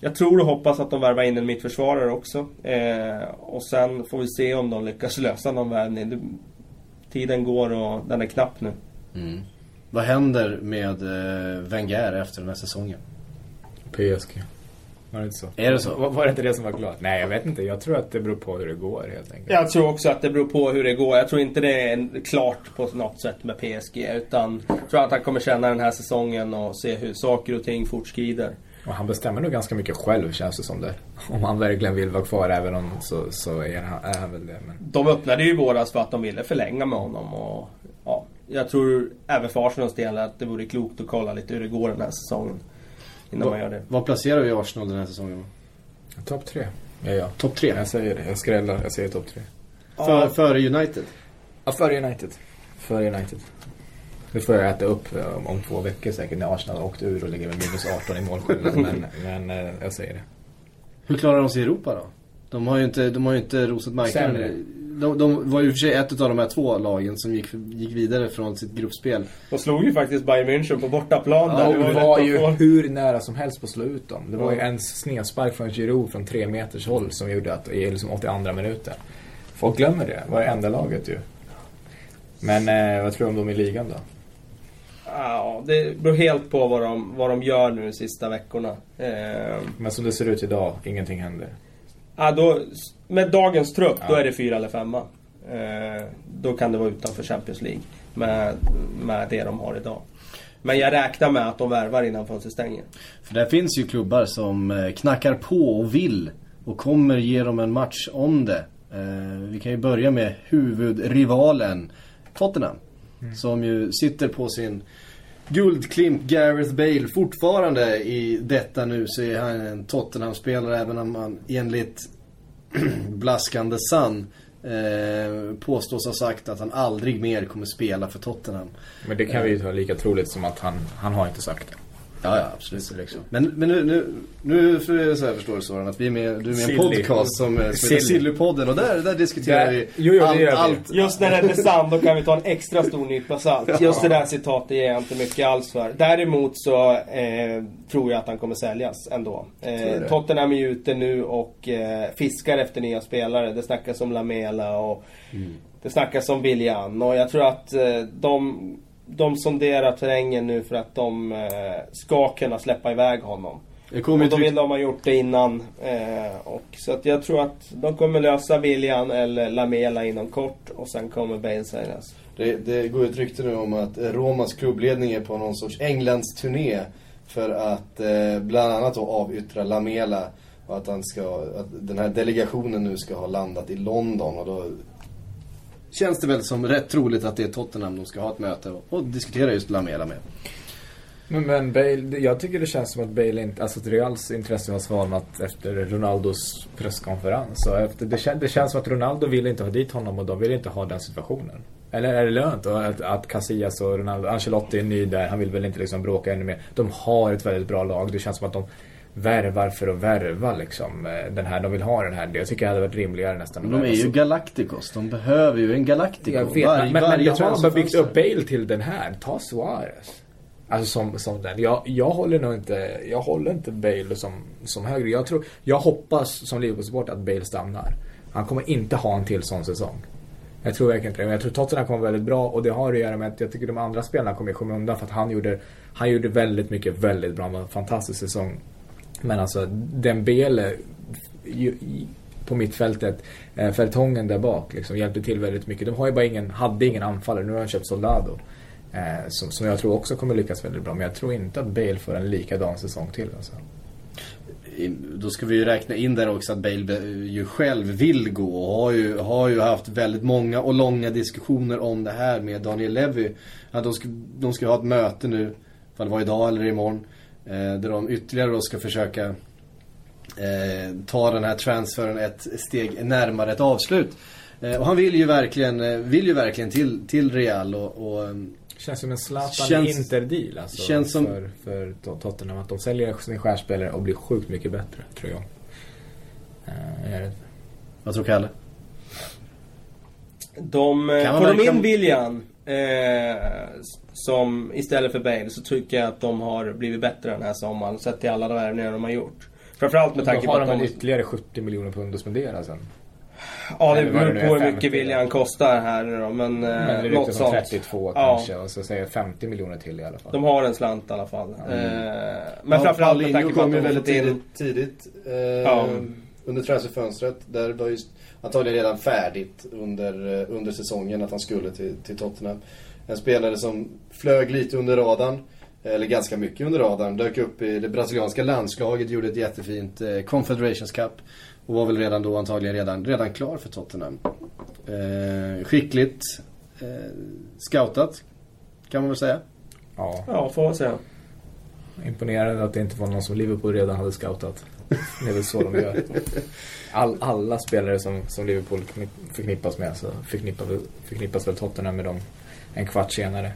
jag tror och hoppas att de värvar in en mittförsvarare också. Eh, och sen får vi se om de lyckas lösa någon värvning. Det, tiden går och den är knapp nu. Mm. Vad händer med eh, Wenger efter den här säsongen? PSG. Var det inte så? Är det så? Var, var det inte det som var klart? Nej, jag vet inte. Jag tror att det beror på hur det går helt enkelt. Jag tror också att det beror på hur det går. Jag tror inte det är klart på något sätt med PSG. Utan jag tror att han kommer känna den här säsongen och se hur saker och ting fortskrider. Och han bestämmer nog ganska mycket själv känns det som det. Om han verkligen vill vara kvar även om så, så är, han, är han väl det. Men... De öppnade ju i våras för att de ville förlänga med honom. Och, ja, jag tror även för Arsenals del att det vore klokt att kolla lite hur det går den här säsongen. Innan man gör det. Vad placerar vi Arsenal den här säsongen? Topp tre. Ja, ja. Topp tre? Jag säger det. Jag skrällar. Jag säger topp tre. För, Före United? Ja, för United. För United. Nu får jag äta upp eh, om, två veckor säkert när Arsenal har åkt ur och ligger med minus 18 i målskillnad. [LAUGHS] men men eh, jag säger det. Hur klarar de sig i Europa då? De har ju inte, de har ju inte rosat marknaden. Sämre. De, de var ju för sig ett av de här två lagen som gick, gick vidare från sitt gruppspel. De slog ju faktiskt Bayern München på bortaplan Ja, där. Det var ju få- hur nära som helst på att slå ut dem. Det var ju Ja. en snedspark från Giroud från tre meters håll som gjorde att, i liksom 82 minuten. Folk glömmer det. Det var det enda laget ju. Men eh, vad tror du om dem i ligan då? Ja, det beror helt på vad de, vad de gör nu de sista veckorna. Eh, Men som det ser ut idag, ingenting händer. ja, då, med dagens trupp, då Ja. är det fyra eller femma. Eh, då kan det vara utanför Champions League. Med, med det de har idag. Men jag räknar med att de värvar innan fönstret stänger. För där finns ju klubbar som eh, knackar på och vill. Och kommer ge dem en match om det. Eh, vi kan ju börja med huvudrivalen Tottenham. Som ju sitter på sin guldklimp Gareth Bale. Fortfarande i detta nu så är han en Tottenham-spelare även om han enligt [CLEARS THROAT] blaskande Sun eh, påstås ha sagt att han aldrig mer kommer spela för Tottenham. Men det kan vi ju ta lika troligt som att han, han har inte sagt det. Ja, ja absolut. Liksom. Men, men nu, nu, nu för jag så här förstår du Soran att vi är med, du är med i en podcast som, eh, som heter Silly. Sillypodden och där, där diskuterar Där- vi jo, jo, vi. allt. Just när det är sant, då kan vi ta en extra stor nypa salt. Just det där citatet ger jag inte mycket alls för. Däremot så eh, tror jag att han kommer säljas ändå. Eh? Tottenham är ute nu och eh, fiskar efter nya spelare. Det snackas om Lamela och det snackas om Willian. Och jag tror att eh, de, de sonderar terrängen nu för att de eh, ska kunna släppa iväg honom. Kommer Och då vill de ha gjort det innan. Eh, och, så att jag tror att de kommer lösa William eller Lamela inom kort och sen kommer Bale säljas. Det, det går ett rykte nu om att Romas klubbledning är på någon sorts Englands turné för att eh, bland annat då avyttra Lamela och att, han ska, att den här delegationen nu ska ha landat i London och då känns det väl som rätt troligt att det är Tottenham de ska ha ett möte och, och diskutera just Lamela med. Men, men Bale, jag tycker det känns som att Bale inte, alltså att Reals intresse har svalnat efter Ronaldos presskonferens. Och efter, det, kän, det känns som att Ronaldo vill inte ha dit honom och de vill inte ha den situationen. Eller är det lönt att, att Casillas och Ronaldo, Ancelotti är ny där, han vill väl inte liksom bråka ännu mer. De har ett väldigt bra lag, det känns som att de värvar för att värva liksom eh, den här, de vill ha den här. Jag tycker det hade varit rimligare nästan. De är ju Galacticos, de behöver ju en Galactico. Jag vet, var, men, men jag tror att de har byggt upp Bale till den här. Ta Suarez. Alltså som, som den. Jag, jag håller nog inte, jag håller inte Bale som, som högre. Jag tror, jag hoppas som Liverpool-supporter att Bale stannar. Han kommer inte ha en till sån säsong. Jag tror verkligen inte det. Men jag tror Tottenham kommer väldigt bra och det har att göra med att jag tycker de andra spelarna kommer i skymundan för att han gjorde, han gjorde väldigt mycket väldigt bra. en fantastisk säsong. Men alltså Dembele på mittfältet, eh, där bak liksom, hjälpte till väldigt mycket. De har ju bara ingen, hade ingen anfallare, nu har de köpt Soldado. Eh, som, som jag tror också kommer lyckas väldigt bra. Men jag tror inte att Bale får en likadan säsong till. Alltså. Då ska vi ju räkna in där också att Bale ju själv vill gå och har ju, har ju haft väldigt många och långa diskussioner om det här med Daniel Levy. Att de ska, de ska ha ett möte nu, ifall det var idag eller imorgon, eh, där de ytterligare då ska försöka eh, ta den här transferen ett steg närmare ett avslut. Eh, och han vill ju verkligen, eh, vill ju verkligen till, till Real och, och Känns som en Zlatan Inter-deal alltså. Känns som... För, för Tottenham. Att de säljer sin stjärnspelare och blir sjukt mycket bättre, tror jag. Uh, jag Vad tror Kalle? De, eh, får de in William eh, som istället för Bale så tycker jag att de har blivit bättre den här sommaren. Sett till alla de värvningar de har gjort. Framförallt med tanke på att de... Har de ytterligare 70 miljoner pund att spendera sen. Ja, det beror på hur mycket William kostar här nu då. Men, men det är något sånt. 32 ja. kanske. Och så säger 50 miljoner till i alla fall. De har en slant i alla fall. Mm. Eh, men ja, framförallt med tanke på att de väldigt tidigt, tidigt eh, ja. Under transferfönstret. Där var just antagligen redan färdigt under, eh, under säsongen att han skulle till, till Tottenham. En spelare som flög lite under radarn. Eller ganska mycket under radarn. Dök upp i det brasilianska landslaget, gjorde ett jättefint eh, Confederations Cup. Och var väl redan då antagligen redan, redan klar för Tottenham. Eh, skickligt eh, scoutat, kan man väl säga. Ja, ja får man säga. Imponerande att det inte var någon som Liverpool redan hade scoutat. Det är väl så de gör. All, alla spelare som, som Liverpool förknippas med så förknippas, förknippas väl Tottenham med dem en kvart senare.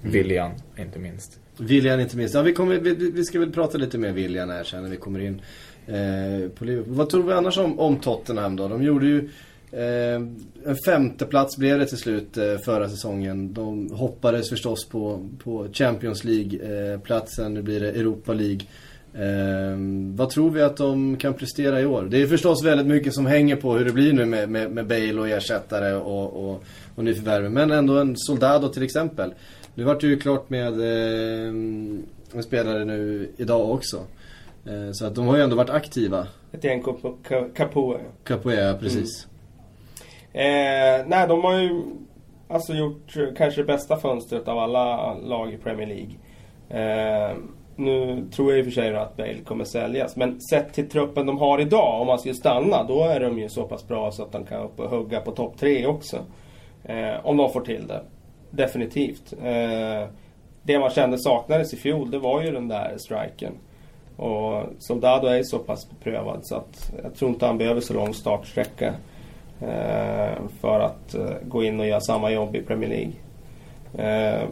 Mm. William, inte minst. William inte minst. Ja, vi, kommer, vi, vi ska väl prata lite mer William här sen när vi kommer in Eh, på Liverpool. Vad tror vi annars om, om Tottenham då? De gjorde ju eh, en femte plats blev det till slut eh, förra säsongen. De hoppades förstås på, på Champions League-platsen. Eh, nu blir det Europa League. Eh, vad tror vi att de kan prestera i år? Det är förstås väldigt mycket som hänger på hur det blir nu med, med, med Bale och ersättare och, och, och nyförvärv. Men ändå en Soldado till exempel. Nu vart det ju klart med eh, en spelare nu idag också. Eh, så att de har ju ändå varit aktiva. Ett gäng Capoe. Capoe, precis. Mm. Eh, nej, de har ju alltså gjort kanske det bästa fönstret av alla lag i Premier League. Nu tror jag i och för sig att Bale kommer säljas. Men sett till truppen de har idag, om man skulle stanna, då är de ju så pass bra så att de kan upp och hugga på topp tre också. Eh, om de får till det. Definitivt. Eh, det man kände saknades i fjol, det var ju den där striken. Och Soldado är så pass beprövad så att jag tror inte han behöver så lång startsträcka eh, för att eh, gå in och göra samma jobb i Premier League. Eh,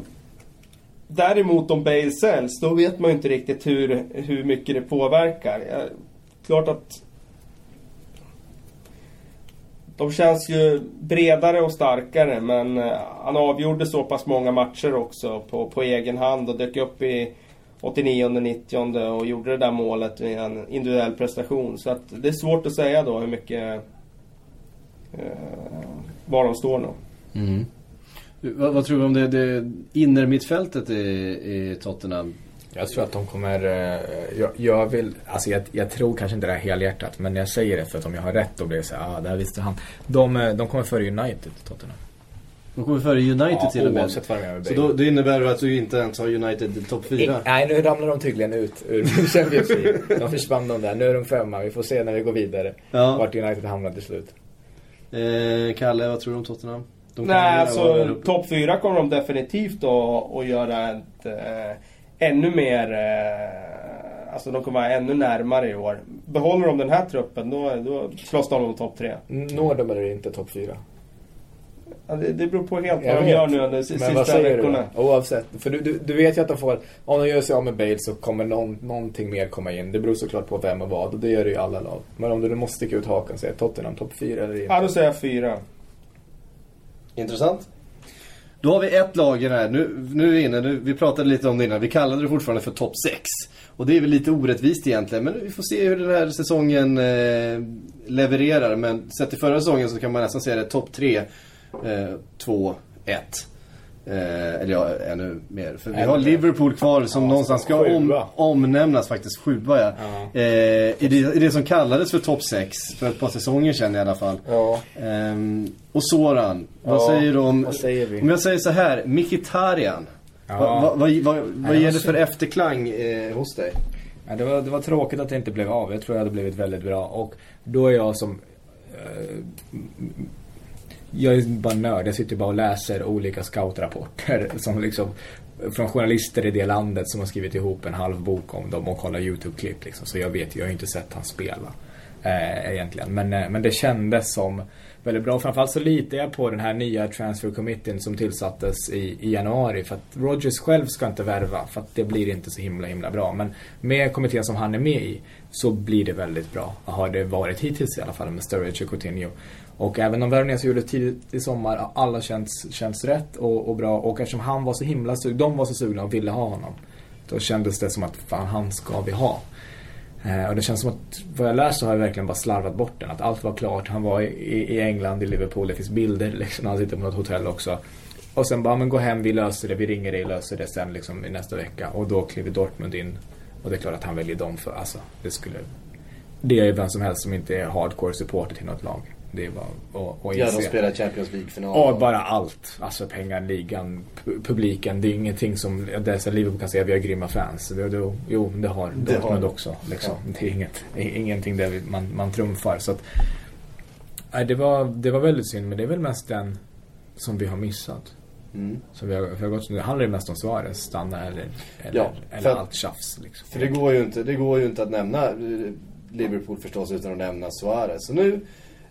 Däremot om Bale säljs, då vet man ju inte riktigt hur, hur mycket det påverkar. Ja, klart att de känns ju bredare och starkare men eh, han avgjorde så pass många matcher också på, på egen hand och dök upp i 89 och 90 och gjorde det där målet med en individuell prestation. Så att det är svårt att säga då hur mycket... Eh, var de står nu. Mm. Vad, vad, tror du om det, det innermittfältet i, i Tottenham? Jag tror att de kommer... Eh, jag, jag, vill... Alltså jag, jag, tror kanske inte det här helhjärtat. Men jag säger det för att om jag har rätt då blir det så ah, det här visste han. De, eh, de kommer före United, Tottenham. De kommer före United Ja, till och med. oavsett vad de gör med Så då, det innebär att du inte ens har United i topp 4? Nej, nu ramlar de tydligen ut ur [LAUGHS] Champions League. De försvann de där. Nu är de femma. Vi får se när vi går vidare. Ja. Vart United hamnar till slut. Eh, Kalle, vad tror du om Tottenham? Nej, alltså topp 4 kommer de definitivt att, att göra ett äh, ännu mer... Äh, alltså de kommer vara ännu närmare i år. Behåller de den här truppen då, då slåss de om topp 3. Når de eller inte topp fyra? Ja, det, det beror på helt Jag vad de gör nu under de Men sista vad säger veckorna. du? Oavsett. För du, du, du vet ju att de får... Om de gör sig av med Bale så kommer någon, någonting mer komma in. Det beror såklart på vem och vad. Och det gör det ju alla lag. Men om du nu måste sticka ut hakan, säg Tottenham topp fyra eller inte. Ja, då säger jag 4. Intressant. Då har vi ett lag i den här. Nu, nu är vi inne, nu, vi pratade lite om det innan. Vi kallade det fortfarande för topp 6. Och det är väl lite orättvist egentligen. Men vi får se hur den här säsongen eh, levererar. Men sett till förra säsongen så kan man nästan säga det topp 3, 2, 1. Eh, eller ja, ännu mer. För vi har. Liverpool kvar som Ja, någonstans ska om, omnämnas faktiskt. Sjua ja. Ja. Eh, i, det, I det som kallades för topp 6 för ett par säsonger sedan i alla fall. Ja. Ehm, och Soran, vad säger du om... vad säger vi? Om jag säger så här, Mkhitaryan. Ja. Vad, vad, vad, vad, vad ger det för efterklang eh, hos dig? Det, var, det var tråkigt att det inte blev av. Jag tror det hade blivit väldigt bra. Och då är jag som... Jag är bara nörd. Jag sitter bara och läser olika scoutrapporter [LAUGHS] som liksom från journalister i det landet som har skrivit ihop en halv bok om dem och kollar YouTube-klipp liksom. Så jag vet jag har ju inte sett han spela. Eh, egentligen. Men, eh, men det kändes som väldigt bra. Framförallt så litar jag på den här nya transfer committee som tillsattes i, i januari. För att Rogers själv ska inte värva. För att det blir inte så himla himla bra. Men med kommittén som han är med i så blir det väldigt bra. Har det varit hittills i alla fall med Sturridge och Coutinho. Och även de värvningar som gjordes tidigt i sommar, har alla känts, känts rätt och, och bra. Och eftersom han var så himla sugen, de var så sugna och ville ha honom. Då kändes det som att fan, han ska vi ha. Eh, och det känns som att vad jag läst så har jag verkligen bara slarvat bort den. Att allt var klart. Han var i, i England, i Liverpool. Det finns bilder liksom. Han sitter på något hotell också. Och sen bara, men gå hem, vi löser det. Vi ringer dig, löser det sen liksom i nästa vecka. Och då kliver Dortmund in. Och det är klart att han väljer dem för, alltså det skulle... Det är ju vem som helst som inte är hardcore supporter till något lag. Det är bara att, att Ja, de spelar Champions League-final. Ja, bara allt. Alltså pengar, ligan, pu- publiken. Det är ingenting som, så Liverpool kan säga vi har grymma fans. Det, det, jo, det har Det Dortmund har också. Liksom. Det är inget, ingenting där man, man trumfar. Så att, nej, det, var, det var väldigt synd, men det är väl mest den som vi har missat. Mm. Som vi har, vi har gått, det handlar ju mest om Suarez, stanna eller, eller, Ja, eller att- allt tjafs. Liksom. För det går, ju inte, det går ju inte att nämna eh, Liverpool förstås utan att nämna Suarez. Så nu,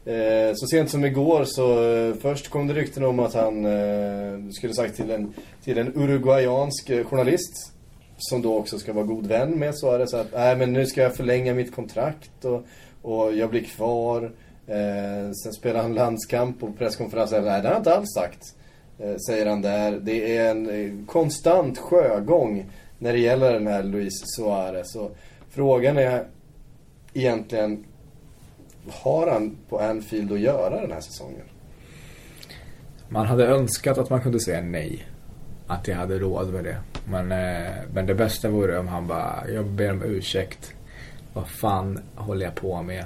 eh, så sent som igår så eh, först kom det rykten om att han eh, skulle sagt till en, till en uruguayansk eh, journalist som då också ska vara god vän med Suarez att nej men nu ska jag förlänga mitt kontrakt och, och jag blir kvar. Eh, sen spelar han landskamp på presskonferensen. Nej det har han inte alls sagt. Eh, säger han där. Det är en eh, konstant sjögång när det gäller den här Luis Suarez. Och frågan är egentligen, har han på Anfield att göra den här säsongen? Man hade önskat att man kunde säga nej. Att jag hade råd med det. Men, eh, men det bästa vore om han bara, jag ber om ursäkt. Vad fan håller jag på med?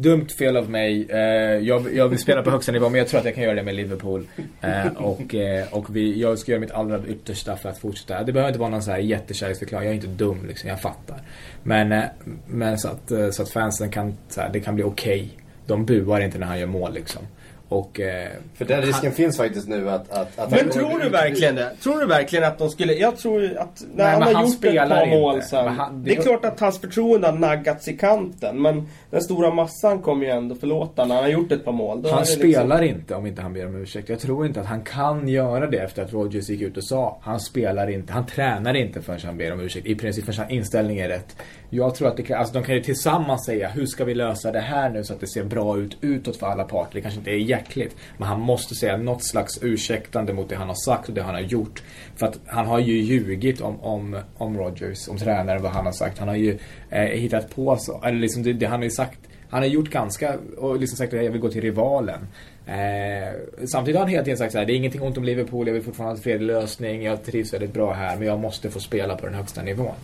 Dumt fel av mig. Eh, jag, jag vill spela på högsta nivå men jag tror att jag kan göra det med Liverpool. Eh, och eh, och vi, jag ska göra mitt allra yttersta för att fortsätta. Det behöver inte vara någon så här jättekärleksförklaring. Jag är inte dum liksom, jag fattar. Men, eh, men så, att, eh, så att fansen kan, så här, det kan bli okej. De buar inte när han gör mål liksom. Och... Eh, För den risken finns faktiskt nu att... att, att Men han- tror du verkligen det? Tror du verkligen att de skulle... Jag tror att när Nej, han har han gjort ett par inte. mål sen. Han- det är det- klart att hans förtroende har naggats i kanten. Men den stora massan kommer ju ändå förlåta när han har gjort ett par mål. Då är Han spelar inte om inte han ber om ursäkt. Jag tror inte att han kan göra det efter att Rodgers gick ut och sa han spelar inte, han tränar inte förrän han ber om ursäkt. I princip förrän hans inställning är rätt. Jag tror att det kan, alltså de kan ju tillsammans säga hur ska vi lösa det här nu så att det ser bra ut utåt för alla parter. Det kanske inte är jäkligt. Men han måste säga något slags ursäktande mot det han har sagt och det han har gjort. För att han har ju ljugit om, om, om Rogers, om tränaren, vad han har sagt. Han har ju eh, hittat på så, eller liksom det, det han har ju sagt han har gjort ganska, och liksom sagt att jag vill gå till rivalen. Eh, samtidigt har han hela tiden sagt så här, det är ingenting ont om Liverpool, jag vill fortfarande ha en fredlig lösning, jag trivs väldigt bra här, men jag måste få spela på den högsta nivån.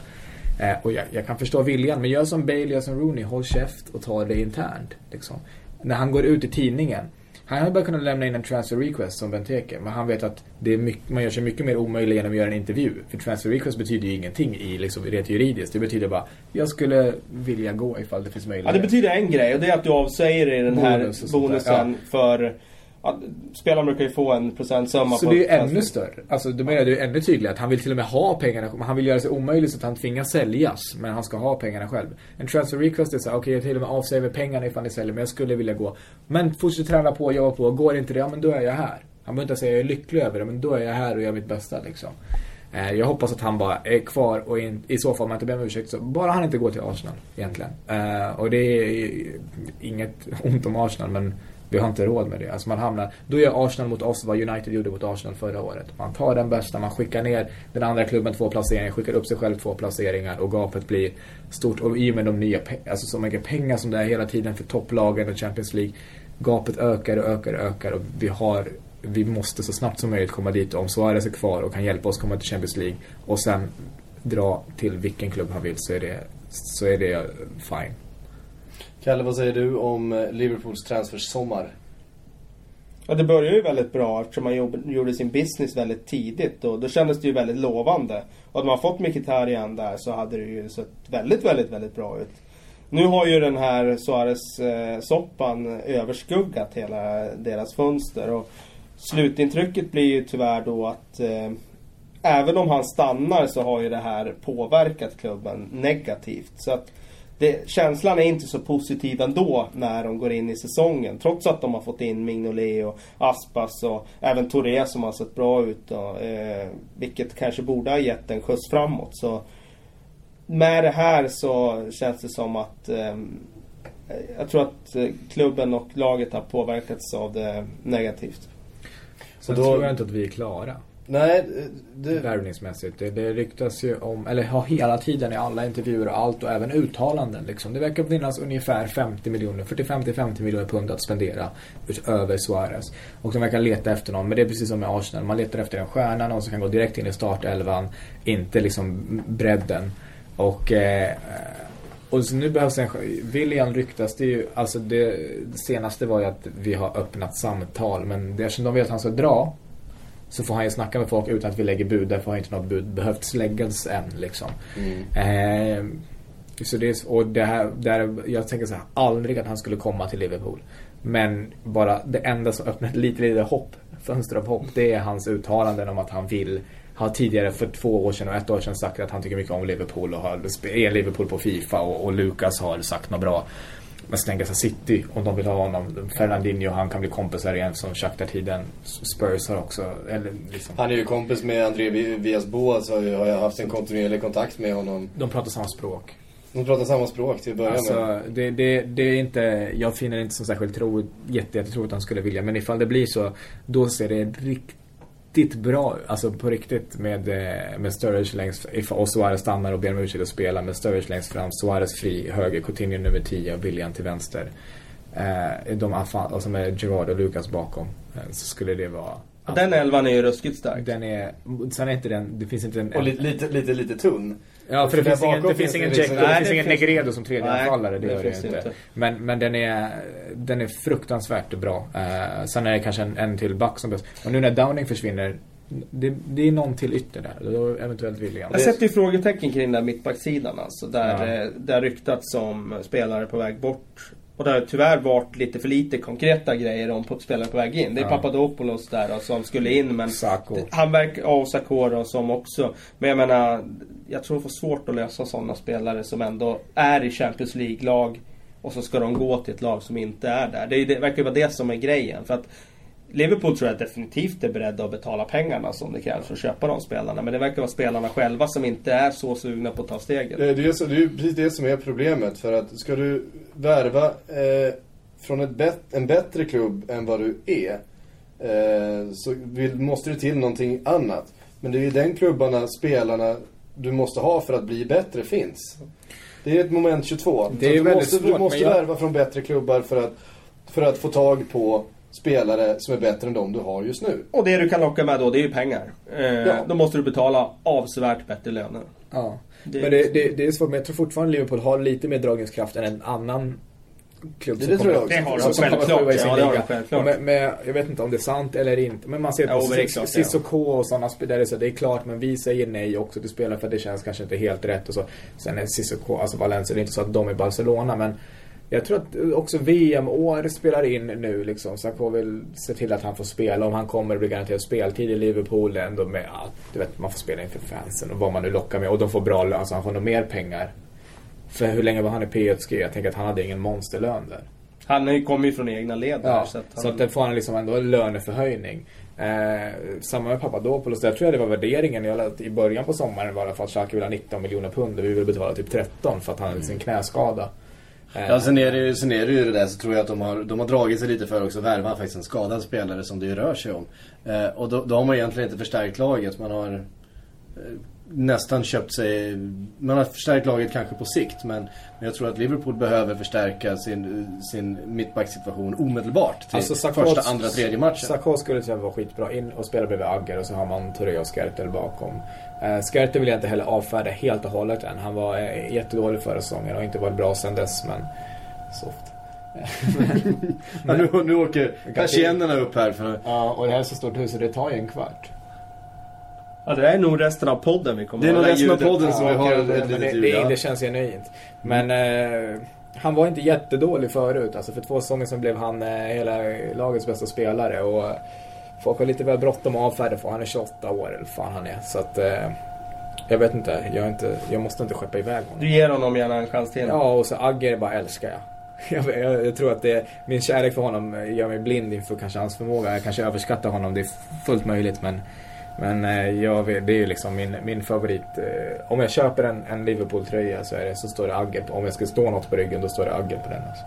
Eh, och jag, jag kan förstå viljan, men gör som Bale, gör som Rooney, håll käft och ta det internt. Liksom. När han går ut i tidningen, Han hade bara kunnat lämna in en transfer request som Benteke. Men han vet att det är mycket, man gör sig mycket mer omöjlig genom att göra en intervju. För transfer request betyder ju ingenting i liksom, rent juridiskt. Det betyder bara, jag skulle vilja gå ifall det finns möjlighet. Ja, det betyder en grej och det är att du avsäger i den här Bonus där, bonusen för... Ja, spelaren brukar ju få en procentsumma Så på... det är ju ännu större. Alltså då menar du ännu tydligare att han vill till och med ha pengarna. Han vill göra sig omöjligt så att han tvingas säljas. Men han ska ha pengarna själv. En transfer request är så här, okej jag till och med avsäger pengarna ifall ni säljer men jag skulle vilja gå. Men fortsätt träna på, jobba på. Går inte det, ja men då är jag här. Han behöver inte säga jag är lycklig över det men då är jag här och gör mitt bästa liksom. Eh, Jag hoppas att han bara är kvar och in, i så fall om jag inte ber om ursäkt så bara han inte går till Arsenal egentligen. Eh, och det är inget ont om Arsenal men vi har inte råd med det. Alltså man hamnar, då gör Arsenal mot oss vad United gjorde mot Arsenal förra året. Man tar den bästa, man skickar ner den andra klubben två placeringar, skickar upp sig själv två placeringar och gapet blir stort. Och i och med de nya, alltså så mycket pengar som det är hela tiden för topplagen och Champions League. Gapet ökar och ökar och ökar och vi har vi måste så snabbt som möjligt komma dit om Suarez är kvar och kan hjälpa oss komma till Champions League och sen dra till vilken klubb han vill så är det, så är det fine. Kalle, vad säger du om eh, Liverpools transfersommar? Ja, det började ju väldigt bra eftersom man gjorde sin business väldigt tidigt och då kändes det ju väldigt lovande. Och hade man fått Mkhitaryan där så hade det ju sett väldigt, väldigt, väldigt bra ut. Nu har ju den här Suarez-soppan eh, överskuggat hela deras fönster och slutintrycket blir ju tyvärr då att eh, även om han stannar så har ju det här påverkat klubben negativt. Så att det, känslan är inte så positiv ändå när de går in i säsongen. Trots att de har fått in Mignolet och Aspas och även Touré som har sett bra ut. Då, eh, vilket kanske borde ha gett en skjuts framåt. Så med det här så känns det som att eh, jag tror att eh, klubben och laget har påverkats av det negativt. Sen då- tror jag inte att vi är klara. Nej, eh, det... Värvningsmässigt. Det, det ryktas ju om, eller har hela tiden i alla intervjuer och allt och även uttalanden liksom. Det verkar finnas ungefär 50 miljoner, 45 till 50 miljoner pund att spendera utöver Suarez. Och de verkar leta efter någon, men det är precis som med Arsenal. Man letar efter en stjärna, någon som kan gå direkt in i startelvan. Inte liksom bredden. Och eh, och så nu behövs en William ryktas det är ju, alltså det, det senaste var ju att vi har öppnat samtal men det, eftersom de vet att han ska dra så får han ju snacka med folk utan att vi lägger bud. Därför har inte något bud behövt läggas än liksom. Eh, så det är, och det här, det här, jag tänker så här, aldrig att han skulle komma till Liverpool. Men bara det enda som öppnar ett litet, litet hopp, fönster av hopp, det är hans uttalanden om att han vill har tidigare för två år sedan och ett år sedan sagt att han tycker mycket om Liverpool och har, är Liverpool på Fifa och, och Lucas har sagt något bra. Men här, City, om de vill ha honom. Fernandinho, han kan bli kompisar igen som Shakhtar-tiden. Spurs har också, eller liksom. Han är ju kompis med André Vias Boas har jag haft en kontinuerlig kontakt med honom. De pratar samma språk. De pratar samma språk till att börja med. Alltså, det, det, det är inte, jag finner det inte som särskilt tro, jätte, jättetroligt att han skulle vilja. Men ifall det blir så, då ser det riktigt bra Alltså på riktigt med, eh, med Sturridge längst, ifall Suarez stannar och ber om ursäkt och spelar med Sturridge längst fram, Suarez fri, höger, Coutinho nummer 10 och William till vänster. Eh, de afan, och så med Gerard och Lucas bakom. Eh, så skulle det vara... Och den elvan är ju ruskigt stark. Den är, sen är inte den, det finns inte en... Och lite, lite, lite tunn. Ja, för det Där finns ingen, det finns ingen, Jack, liksom- det Nej, finns ingen Negredo som tredje Nej, anfallare, det det gör det inte. inte. Men, men den är, den är fruktansvärt bra. Eh, sen är det kanske en, en till back som behövs. Och nu när Downing försvinner, det, det är någon till ytter där. Då eventuellt William. Jag sätter ju frågetecken kring den där mittbacksidan alltså. Där Ja. eh, har ryktats om spelare på väg bort. Och det har tyvärr varit lite för lite konkreta grejer om spelare på väg in. Det är Ja. Papadopoulos där då, som skulle in men Sako. han verkar, ja, och Sakura som också. Men jag menar, jag tror det får svårt att lösa sådana spelare som ändå är i Champions League-lag. Och så ska de gå till ett lag som inte är där. Det, är, det verkar vara det som är grejen. För att Liverpool tror jag definitivt är beredda att betala pengarna som det krävs för att köpa de spelarna. Men det verkar vara spelarna själva som inte är så sugna på att ta steget. Det, är, så, det är ju precis det som är problemet. För att ska du värva eh, från ett bet, en bättre klubb än vad du är. Eh, så vill, måste det till någonting annat. Men det är ju den klubbarna, spelarna du måste ha för att bli bättre finns. Det är ett moment 22. Det är du väldigt måste, svårt, du måste jag- värva från bättre klubbar för att, för att få tag på spelare som är bättre än de du har just nu. Och det du kan locka med då, det är ju pengar. Eh, Ja. Då måste du betala avsevärt bättre löner. Ja. Det- Men det, det, det är svårt, men jag tror fortfarande Liverpool har lite mer dragningskraft än en annan klubb Det som tror jag också. Det har de självklart. sjua i sin Ja, det har de självklart. Med, med, jag vet inte om det är sant eller inte. Men man ser på Ja, men det klart, ja. Cissoko och sådana spelare så det är klart. Men vi säger nej också till spelare för att det känns kanske inte helt rätt och så. Sen är Cissoko, alltså Valencia, det är inte så att de är Barcelona men jag tror att också VM-år spelar in nu liksom. Sarko vill se till att han får spela. Om han kommer bli garanterad speltid i Liverpool ändå med att du vet, man får spela inför fansen och vad man nu lockar med. Och de får bra lön, alltså han får nog mer pengar. För hur länge var han i PSG? Jag tänker att han hade ingen monsterlön där. Han kommer ju från egna led där, Ja, så att han... så att det får han liksom ändå en löneförhöjning. Eh, samma med Papadopoulos. Där tror jag det var värderingen. Jag I början på sommaren var det i alla fall Schalke vill ha 19 miljoner pund och vi vill betala typ 13 för att han hade sin knäskada. Eh, Ja, sen är, det, ju- sen är det ju det där så tror jag att de har, de har dragit sig lite för också att värva faktiskt en skadad spelare som det ju rör sig om. Eh, och då, då har man egentligen inte förstärkt laget. Man har eh, nästan köpt sig... Man har förstärkt laget kanske på sikt men, men jag tror att Liverpool behöver förstärka sin, sin mittbacksituation omedelbart till Alltså, Sakos- första, andra, tredje matchen. Sakho skulle till exempel vara skitbra in och spela bredvid Agger och så har man Touré och Skertel bakom. Eh, vill jag inte heller avfärda helt och hållet än. Han var eh, jättedålig förra säsongen och inte varit bra sen dess men... Soft. [LAUGHS] Ja, nu, nu åker [LAUGHS] persiennerna upp här för Ja, och det här är så stort hus så det tar ju en kvart. Ja, det är nog resten av podden vi kommer Det är nog resten av podden som vi har ett men litet det, ljud, det, ja. det känns genuint. Men eh, han var inte jättedålig förut. Alltså för två säsonger sedan blev han eh, hela lagets bästa spelare. Och eh, folk har lite väl bråttom att avfärda för han är 28 år eller fan han är. Så att eh, jag vet inte jag, är inte. jag måste inte skeppa iväg honom. Du ger honom gärna en chans till. Ja, och så Agger bara älskar jag. [LAUGHS] Jag, jag, jag tror att det, min kärlek för honom gör mig blind inför kanske hans förmåga. Jag kanske överskattar honom, det är fullt möjligt men men eh, jag det är ju liksom min, min favorit. Eh, om jag köper en, en Liverpool-tröja så, är det, så står det Agger på. Om jag ska stå något på ryggen då står det Agger på den. Alltså.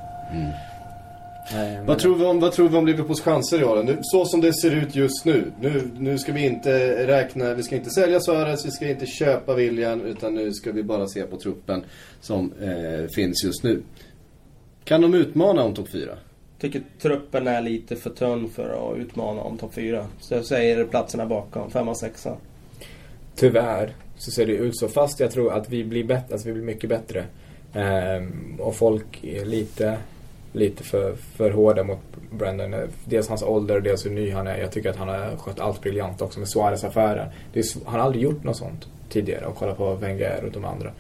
Men- Vad tror, vi om, vad tror vi om Liverpools chanser i år? Nu, så som det ser ut just nu. nu. Nu ska vi inte räkna, vi ska inte sälja Suarez, vi ska inte köpa William. Utan nu ska vi bara se på truppen som eh, finns just nu. Kan de utmana om topp 4? Tycker truppen är lite för tunn för att utmana om topp 4. Så jag säger platserna bakom, 5 och 6 Tyvärr så ser det ut så. Fast jag tror att vi blir, bättre, alltså vi blir mycket bättre. Ehm, och folk är lite, lite för, för hårda mot Brendan. Dels hans ålder, dels hur ny han är. Jag tycker att han har skött allt briljant också med Suarez-affären. Han har aldrig gjort något sånt tidigare. Och kolla på Wenger och de andra.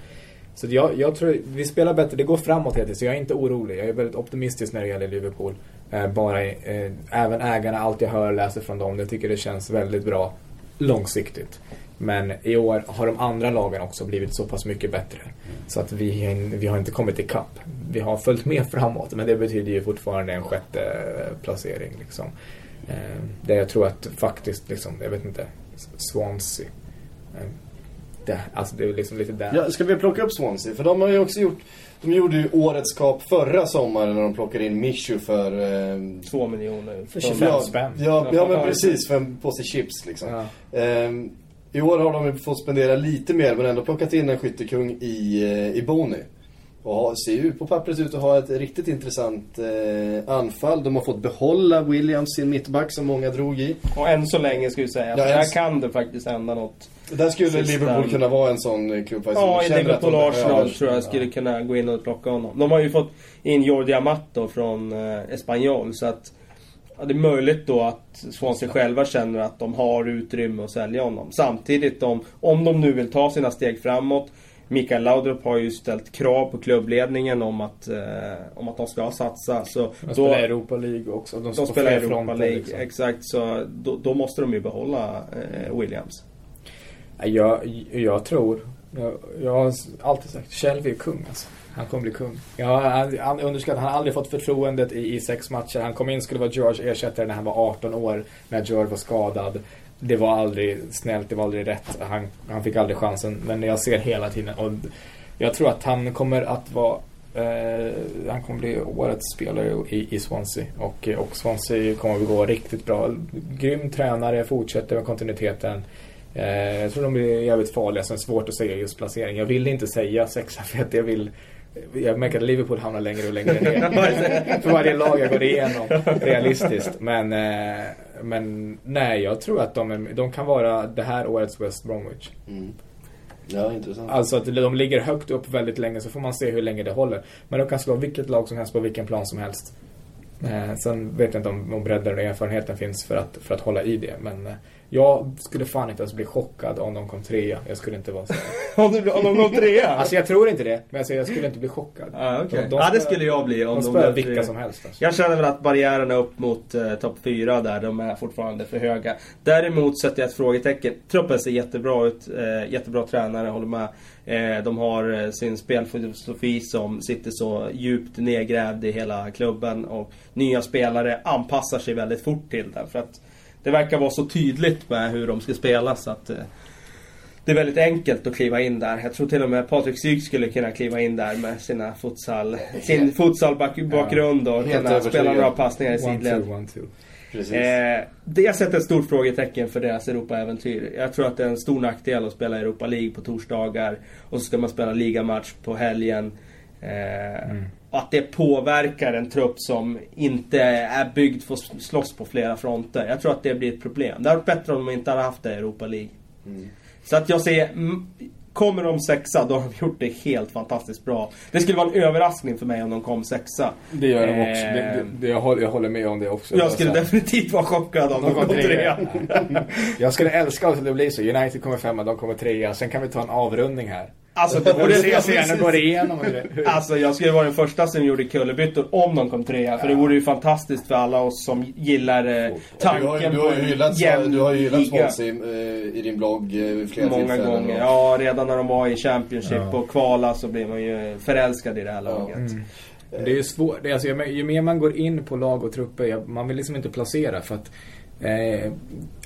Så jag, jag tror vi spelar bättre. Det går framåt hela tiden. Så jag är inte orolig. Jag är väldigt optimistisk när det gäller Liverpool. Eh, bara, eh, även ägarna, allt jag hör och läser från dem. Jag tycker det känns väldigt bra långsiktigt. Men i år har de andra lagen också blivit så pass mycket bättre. Så att vi, vi har inte kommit ikapp. Vi har följt med framåt. Men det betyder ju fortfarande en sjätte eh, placering. Liksom. Eh, där jag tror att faktiskt, liksom, jag vet inte, Swansea. Eh, det, alltså det är liksom lite där. Ja, ska vi plocka upp Swansea? För de har ju också gjort... De gjorde ju årets kap förra sommaren när de plockade in Mishu för... Eh, 2 miljoner. För 25 ja, spänn. Ja, ja, men precis. För en påse chips liksom. Ja. Ehm, I år har de fått spendera lite mer men ändå plockat in en skyttekung i, eh, i Boni. Och ser ju på pappret ut att ha ett riktigt intressant eh, anfall. De har fått behålla Williams, sin mittback som många drog i. Och än så länge ska vi säga. Ja, så- kan det faktiskt hända något. Där skulle Sista- Liverpool kunna vara en sån eh, klubb faktiskt. Ja, i Liverpool Arsenal behöver- tror jag skulle kunna gå in och plocka honom. De har ju fått in Jordi Amato från eh, Espanyol så att ja, det är möjligt då att Swansea själva känner att de har utrymme att sälja honom. Samtidigt om, om de nu vill ta sina steg framåt Mikael Laudrup har ju ställt krav på klubbledningen om att, eh, om att de ska satsa. Så De då, spelar Europa League också. De, de spelar Europa League, liksom. exakt. Så då, då måste de ju behålla eh, Williams. Jag, jag tror, jag, jag har alltid sagt, Shelby är kung alltså. Han kommer bli kung. Ja, han, han underskattar, han har aldrig fått förtroendet i, i sex matcher. Han kom in skulle vara George ersättare när han var 18 år, när George var skadad. Det var aldrig snällt, det var aldrig rätt. Han, han fick aldrig chansen. Men jag ser hela tiden och jag tror att han kommer att vara eh, han kommer bli årets spelare i, i Swansea. Och, eh, och Swansea kommer att gå riktigt bra. Grym tränare, fortsätter med kontinuiteten. Eh, jag tror de blir jävligt farliga, sen svårt att säga just placering. Jag vill inte säga sexa för att jag vill jag märker att Liverpool hamnar längre och längre ner. [LAUGHS] för varje lag jag går igenom, realistiskt. Men, eh, men nej, jag tror att de, är, de kan vara det här årets West Bromwich. Mm. Ja, intressant. Alltså att de ligger högt upp väldigt länge så får man se hur länge det håller. Men de kan slå vilket lag som helst på vilken plan som helst. Eh, sen vet jag inte om, om bredden och erfarenheten finns för att, för att hålla i det. Men eh, jag skulle fan inte ens bli chockad om de kom trea. Jag skulle inte vara så. [LAUGHS] Om, du, om de går trea? Alltså jag tror inte det. Men alltså, jag skulle inte bli chockad. Ah, okay. De- de ja, det skulle jag bli om De de, vilka som helst. Alltså. Jag känner väl att barriärerna upp mot eh, topp 4 där, de är fortfarande för höga. Däremot sätter jag ett frågetecken. Truppen ser jättebra ut, eh, jättebra tränare, håller med. Eh, de har eh, sin spelfilosofi som sitter så djupt nedgrävd i hela klubben och nya spelare anpassar sig väldigt fort till den. För att det verkar vara så tydligt med hur de ska spela så att eh, det är väldigt enkelt att kliva in där. Jag tror till och med Patrik Syk skulle kunna kliva in där med sina futsal, sin futsalbakgrund och Helt kunna spela några passningar i sidled. Precis. Eh, det jag sätter ett stort frågetecken för deras Europa-äventyr. Jag tror att det är en stor nackdel att spela Europa League på torsdagar och så ska man spela ligamatch på helgen. Eh, och Att det påverkar en trupp som inte är byggd för att slåss på flera fronter. Jag tror att det blir ett problem. Det hade varit bättre om de inte hade haft det i Europa League. Så att jag säger, mm, kommer de sexa då har de gjort det helt fantastiskt bra. Det skulle vara en överraskning för mig om de kom sexa. Det gör de också. Eh, Det, det, jag, håller, jag håller med om det också. Jag skulle Alltså, definitivt vara chockad om de kom trea. [LAUGHS] Jag skulle älska om det blir så. United kommer femma, de kommer trea. Sen kan vi ta en avrundning här. Alltså, Och borde se hur går det igenom. Hur, Alltså jag skulle vara den första som gjorde kullerbyttor om de kom trea. För det vore ju fantastiskt för alla oss som gillar eh, tanken du har, ju- du har ju en hyllat, jämn du har ju hyllat. Swansea eh, i din blogg eh, flera Många gånger. och- Ja, redan när de var i Championship Ja. och kvala så blev man ju förälskad i det här laget. Mm. Det är ju svårt. Alltså, ju, mer- man går in på lag och trupper, man vill liksom inte placera för att eh,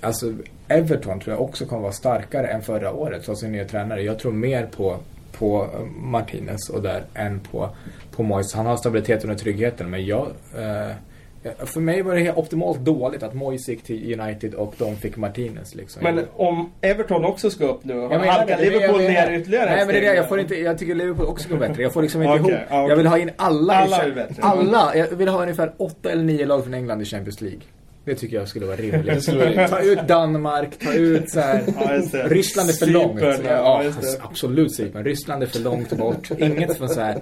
Alltså Everton tror jag också kommer vara starkare än förra året trots sin nya tränare. Jag tror mer på, på Martinez och där än på, på Moyes. Han har stabiliteten och tryggheten men jag eh, för mig var det helt optimalt dåligt att Moyes gick till United och de fick Martinez liksom. Men om Everton också ska upp nu, menar halkar Liverpool jag ner ytterligare Nej men det är det, jag får inte, jag tycker Liverpool också går bättre. Jag får liksom inte Okej, ihop. ja, okej. Jag vill ha in alla, i Alla bättre. Alla, jag vill ha ungefär åtta eller nio lag från England i Champions League. Det tycker jag skulle vara rimligt. skulle ta ut Danmark, ta ut så här. Ja. Ryssland är för Cypern, långt. ja, Ja, absolut Cypern. Ryssland är för långt bort. Inget från så här.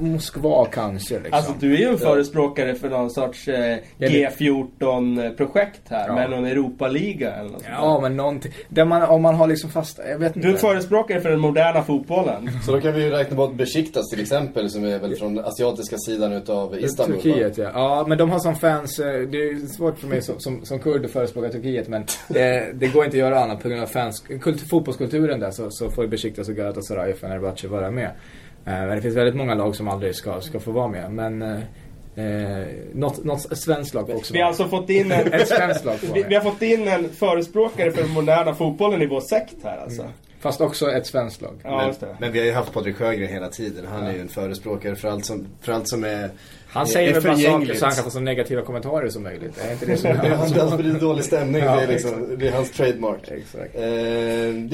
Moskva kanske liksom. Alltså du är ju en förespråkare för någon sorts eh, Ja, det- G14-projekt här. Ja. Med någon Europa-liga eller något sånt Ja men någonting. Där man, om man har liksom fast, jag vet inte. Du är förespråkare för den moderna fotbollen. Så då kan vi ju räkna bort Besiktas till exempel som är väl från asiatiska sidan utav Istanbul. va? Turkiet ja. Ja men de har som fans, eh, det är svårt för mig som, som, som kurd att förespråka Turkiet men eh, det går inte att göra annat på grund av fans, kult, fotbollskulturen där så, så får ju Besiktas och Galatasaray och Fenerbahce vara med. Eh, men det finns väldigt många lag som aldrig ska, ska få vara med men eh, eh, något, något svenskt lag också Vi har alltså fått in en... Ett svenskt lag får vara vi, vi har fått in en förespråkare för den moderna fotbollen i vår sekt här alltså. Fast också ett svenskt lag. Ja, Men, det. men vi har ju haft Patrik Sjögren hela tiden. Han är ju en förespråkare för allt som, för allt som är Han är- säger är väl bara saker så han kan få så negativa kommentarer som möjligt. Är inte det som Han, han sprider dålig stämning, Ja, det, är liksom, det är hans trademark. Exakt. Eh,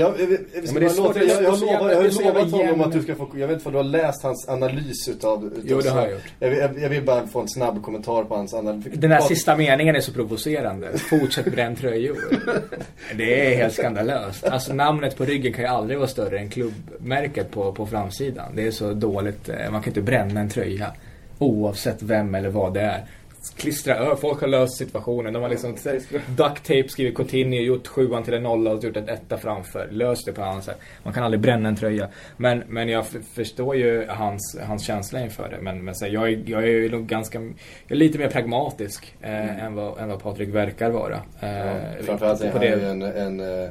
ja, vi, vi, ska det är svårt, låta, det är jag, jag, lovar, jag har det är lovat honom att du ska få, jag vet inte om du har läst hans analys utav, utav Jo, det har jag gjort. Jag, vill- jag, jag vill bara få en snabb kommentar på hans analys. Den där sista meningen är så provocerande. Fortsätt bränn tröjor. [LAUGHS] Det är helt skandalöst. Alltså namnet på ryggen kan ju aldrig vara större än klubbmärket på, på framsidan. Det är så dåligt. eh, Man kan inte bränna en tröja. Oavsett vem eller vad det är. Klistra över. Folk har löst situationen. De har liksom duct tape skrivit Coutinho, gjort sjuan till en nolla och gjort ett etta framför. Löst det på annat sätt. Man kan aldrig bränna en tröja. Men, men jag förstår ju hans, hans känsla inför det. Men, men så här, jag, är, jag är nog ganska, jag är lite mer pragmatisk eh, än, vad, än vad Patrik verkar vara. Eh, Ja, framförallt är han ju en, en, eh,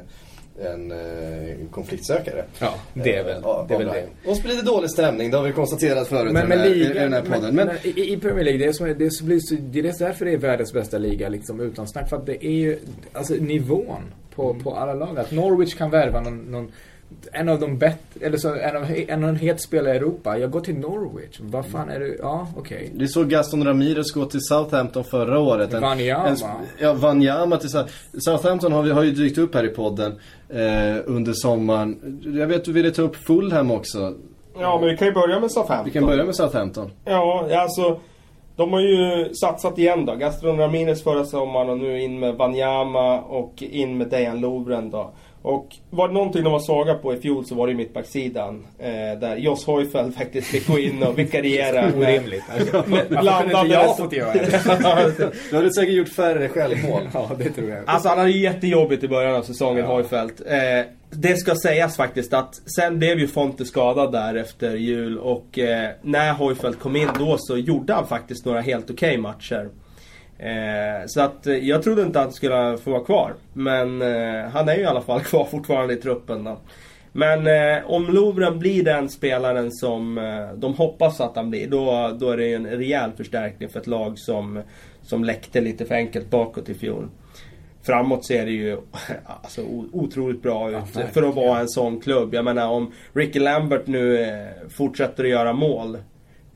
en eh, konfliktsökare. Ja, det är väl, Eh, av- det, är väl det. Och sprider dålig stämning, det har vi konstaterat förut Men i, den här, i ligan, den här podden. men, Men, i, i Premier League, det är, som, det, är, blir så, det är därför det är världens bästa liga, liksom utan snack. För att det är ju, alltså nivån på, på alla lag. Att Norwich kan värva någon, någon en av de bättre, eller så en av, en av en het spelare i Europa. Jag går till Norwich. Vad fan är det? Ja, okej. vi såg Gaston Ramirez gå till Southampton förra året. En- Wanyama. en sp- ja, Wanyama till Sou- Southampton har, vi, har ju dykt upp här i podden eh, under sommaren. Jag vet du ville ta upp Fulham också. Ja, men vi kan ju börja med Southampton. Vi kan börja med Southampton. Ja, alltså. De har ju satsat igen då. Gastron Ramirez förra sommaren och nu in med Wanyama och in med Dejan Lovren då. Och var det någonting de var svaga på i fjol så var det mittbacksidan. Eh, där Joss Hojfeldt faktiskt fick gå in och vikariera. [LAUGHS] Orimligt. med Varför kunde inte jag fått göra det? [LAUGHS] Du hade säkert gjort färre självmål. Ja, det tror jag. Alltså han hade jättejobbigt i början av säsongen, Ja. Hojfeldt. Eh, det ska sägas faktiskt att sen blev ju Fonte skadad där efter jul och eh, när Hojfeldt kom in då så gjorde han faktiskt några helt okej matcher. Eh, så att eh, jag trodde inte att han skulle få vara kvar. Men eh, han är ju i alla fall [LAUGHS] kvar fortfarande i truppen då. Men eh, om Lovren blir den spelaren som eh, de hoppas att han blir, då, då är det ju en rejäl förstärkning för ett lag som, som läckte lite för enkelt bakåt i fjol. Framåt ser det ju [LAUGHS] alltså, otroligt bra ut verkligen. för att vara en sån klubb. Jag menar om Ricky Lambert nu eh, fortsätter att göra mål.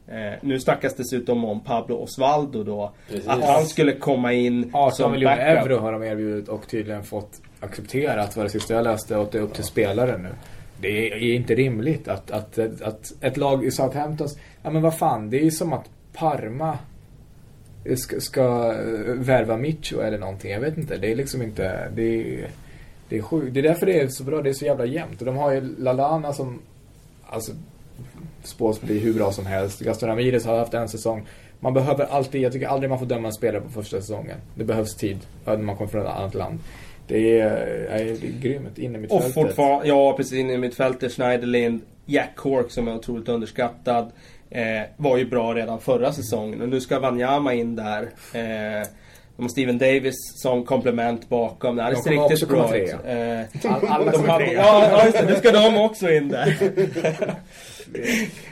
Eh, nu snackas dessutom om Pablo Osvaldo då. Precis. Att han skulle komma in 18 som miljoner backup. euro har de erbjudit och tydligen fått accepterat vad det sista jag läste och att det är upp till spelaren nu. Det är inte rimligt att, att, att ett lag i Southamptons... Ja men vad fan, det är ju som att Parma ska, ska eh, värva Micho eller någonting. Jag vet inte. Det är liksom inte... Det är, det är sjukt. Det är därför det är så bra. Det är så jävla jämnt. Och de har ju Lalana som... Alltså spås bli hur bra som helst. Gaston Ramirez har haft en säsong. Man behöver alltid, jag tycker aldrig man får döma en spelare på första säsongen. Det behövs tid när man kommer från ett annat land. Det är, är, grymt inne i mitt Och fortfarande, ja precis in i mittfältet, Schneiderlind, Jack Cork som är otroligt underskattad. Eh, var ju bra redan förra säsongen och nu ska Wanyama in där. Eh, de har Steven Davis som komplement bakom. Det här De ser riktigt bra ut. Eh, All- alla de kommer trea. ja, ja, just det. Nu ska de också in där. [LAUGHS]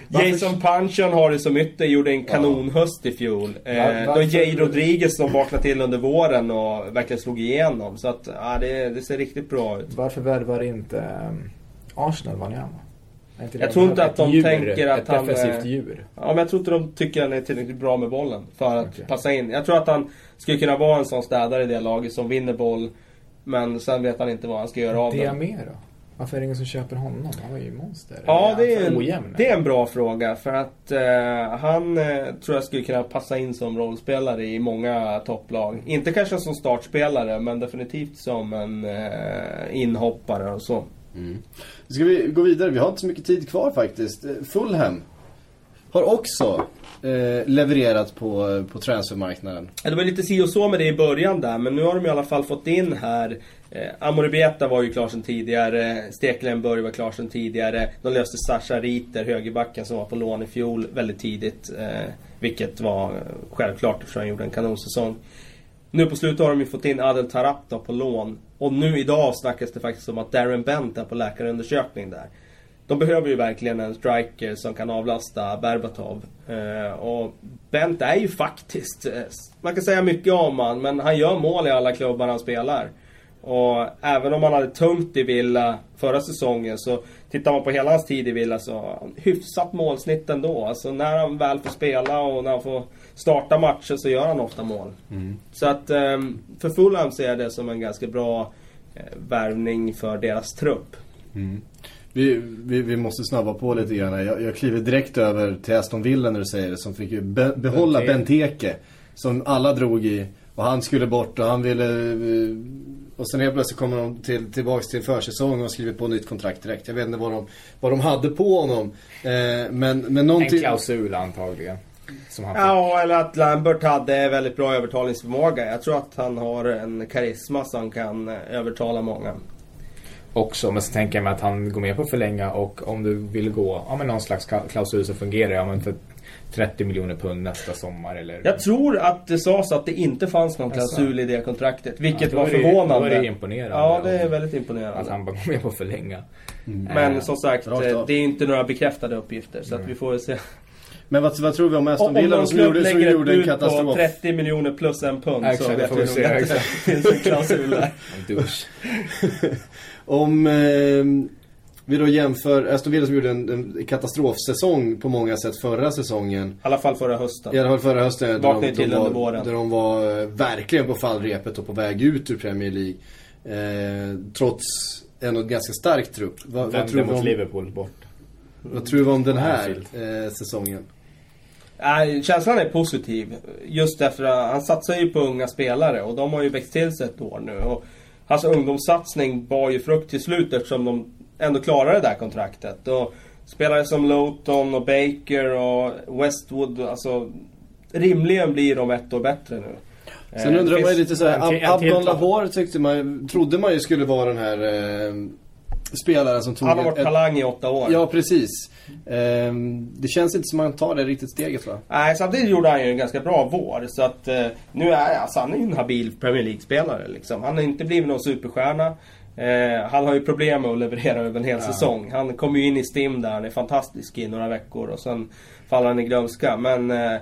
Jason Panchon har det som ytter, gjorde en kanonhöst i fjol. Eh, varför- Jay Rodriguez som vaknade till under våren och verkligen slog igenom. Så att, ja, det, det ser riktigt bra ut. Varför värvar inte um, Arsenal Wanyama? Jag tror inte ett att de djur, tänker att ett han, defensivt eh, djur. Ja, men jag tror inte de tycker han är tillräckligt bra med bollen för att Okej. passa in. Jag tror att han skulle kunna vara en sån städare i det laget som vinner boll. Men sen vet han inte vad han ska göra av Det den. då? Varför är det ingen som köper honom? Han var ju monster. Ja, det är, en, det är en bra fråga. För att eh, han eh, tror jag skulle kunna passa in som rollspelare i många topplag. Inte kanske som startspelare, men definitivt som en eh, inhoppare och så. Ska vi gå vidare? Vi har inte så mycket tid kvar faktiskt. Eh, Fulham har också eh, levererat på, på transfermarknaden. Ja, Det var lite si och så med det i början där, men nu har de i alla fall fått in här eh, Amorebieta var ju klar sedan tidigare, Stekelenburg var klar sedan tidigare. De löste Sasha Riter, högerbacken som var på lån i fjol, väldigt tidigt. Eh, vilket var självklart eftersom han gjorde en kanonsäsong. Nu på slutet har de ju fått in Adel Tarapta på lån. Och nu idag snackas det faktiskt om att Darren Bent är på läkarundersökning där. De behöver ju verkligen en striker som kan avlasta Berbatov. Eh, och Bent är ju faktiskt, eh, man kan säga mycket om han, men han gör mål i alla klubbar han spelar. Och även om han hade tungt i Villa förra säsongen så tittar man på hela hans tid i Villa så hyfsat målsnitt ändå. Alltså när han väl får spela och när han får starta matcher så gör han ofta mål. Så att ehm, för Fulham ser jag det som en ganska bra eh, värvning för deras trupp. Vi, vi, vi måste snabba på lite grann. Jag, jag kliver direkt över till Aston Villa när du säger det. Som fick ju be, behålla Benteke. Benteke. Som alla drog i. Och han skulle bort och han ville... Och sen helt plötsligt kommer de till, tillbaks till försäsong och skriver på nytt kontrakt direkt. Jag vet inte vad de, vad de hade på honom. Eh, men, men En någonting... klausul antagligen. Som han fick. Ja, eller att Lambert hade väldigt bra övertalningsförmåga. Jag tror att han har en karisma som kan eh, övertala många. också. Men så tänker jag mig att han går med på att förlänga och om du vill gå, ja men någon slags klausul som fungerar, ja men för 30 miljoner pund nästa sommar eller... Jag tror att det sades att det inte fanns någon klausul i det kontraktet. Vilket Ja, var förvånande. då är det imponerande. Ja, det är väldigt Att imponerande. han bara går med på att förlänga. Men Eh, som sagt, eh, det är inte några bekräftade uppgifter. Så att vi får se. Men vad, vad tror vi om Aston Om Villa någon som gjorde, som lägger ett gjorde en bud på katastrof? 30 miljoner plus en pund Exakt, så vet får vi nog se, att det [LAUGHS] finns en klausul där. [LAUGHS] Om eh, vi då jämför Aston Villa som gjorde en, en katastrofsäsong på många sätt förra säsongen. I alla fall förra hösten. I alla fall förra hösten. där Vaknade de- till de var, under våren. Där de var eh, verkligen på fallrepet och på väg ut ur Premier League. Eh, trots en ganska stark trupp. Vad, vad, tror mot om, Liverpool bort. vad tror vi om den här eh, säsongen? Nej, känslan är positiv. Just därför att han satsar ju på unga spelare och de har ju växt till sig ett år nu. Och hans ungdomssatsning var ju frukt till slut eftersom de ändå klarade det där kontraktet. Och spelare som Lowton och Baker och Westwood, alltså rimligen blir de ett år bättre nu. Sen Eh, undrar man ju finns- lite så här, en till- en Ab- Abdon. Lahore tyckte man, trodde man ju skulle vara den här eh, spelaren som tog Han har varit ett- talang i åtta år. Ja, precis. Ehm, det känns inte som att man tar det riktigt steget va? Nej, samtidigt gjorde han ju en ganska bra vår. Så att eh, nu är alltså, han är ju en habil Premier League-spelare liksom. Han har inte blivit någon superstjärna. Eh, han har ju problem med att leverera över en hel säsong. Han kommer ju in i stim där, han är fantastisk i några veckor och sen faller han i glömska. Men eh,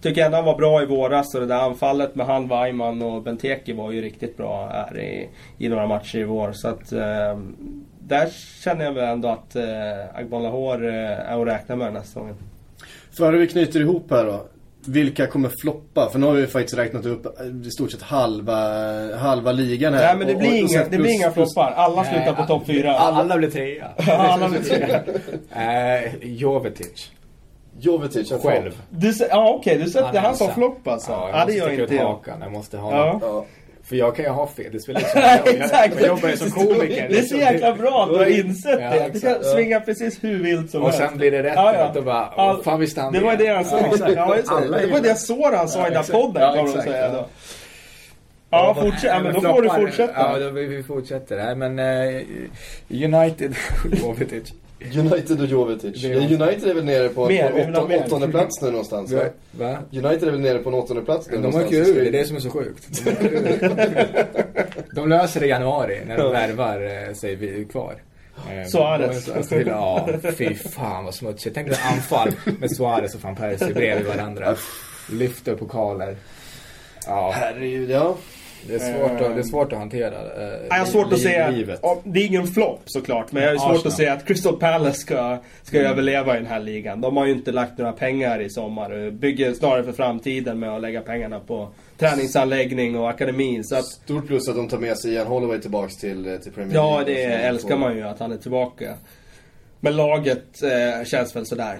tycker ändå han var bra i våras och det där anfallet med han, Weimann och Benteke var ju riktigt bra här i, i några matcher i vår. Så att eh, där känner jag väl ändå att eh, Agbon Lahore eh, är att räkna med den här säsongen. Före vi knyter ihop här då. Vilka kommer floppa? För nu har vi faktiskt räknat upp eh, i stort sett halva, halva ligan här. Nej men det blir och- och inga, det plus- blir inga floppar. Alla slutar på topp fyra. Alla blir trea. [LAUGHS] Alla blir trea. Eh, Jovetic. Jovetic, en Själv. flopp. Du, ja okej, du sätter han, som flopp alltså? Ja, Ja, jag det måste gör inte jag. hakan. Jag måste ha Ja. Ja. För jag kan ju ha fel. Det spelar ingen [LAUGHS] roll. Jag- exakt! Jag jobbar ju som komiker. Det är så jäkla bra att du har insett Ja, det. Du kan svinga precis hur vilt som Och helst. sen blir det rätt. Ja, ja. Och bara, Ja, åh, fan visste han Det var det han sa. Ja, det. Var det så han sa i den podden, Ja, de exakt, säga ja. då. Ja, fortsätt. Ja, men då får du fortsätta. Ja, då, vi, vi fortsätter. Nej, men eh, United, [LAUGHS] Jovetic. United och Jovetic. Ja, United är väl nere på, Mer, ha åtta, mer. åttonde plats nu någonstans va? Va? United är väl nere på en åttonde plats nu De har någonstans. kul, det är det som är så sjukt. De, de löser det i januari när de värvar eh, sig vi- kvar. Eh, Suarez. de- de- Ja, fy fan vad smutsigt. Tänk dig anfall med Suarez och van Persie bredvid varandra. Lyfter pokaler. Ja, Herregud, ja. Det är svårt att, det är svårt att hantera. eh, Jag har svårt att säga, Livet. ja, det är ingen flopp såklart, men jag har svårt Arsenal. att säga att Crystal Palace ska, ska överleva i den här ligan. De har ju inte lagt några pengar i sommar bygger snarare för framtiden med att lägga pengarna på träningsanläggning och akademin. Så att, Stort plus att de tar med sig Ian Holloway tillbaks till, eh, till Premier ja, League. det Så de älskar man ju att han är tillbaka. Men laget eh, känns väl sådär.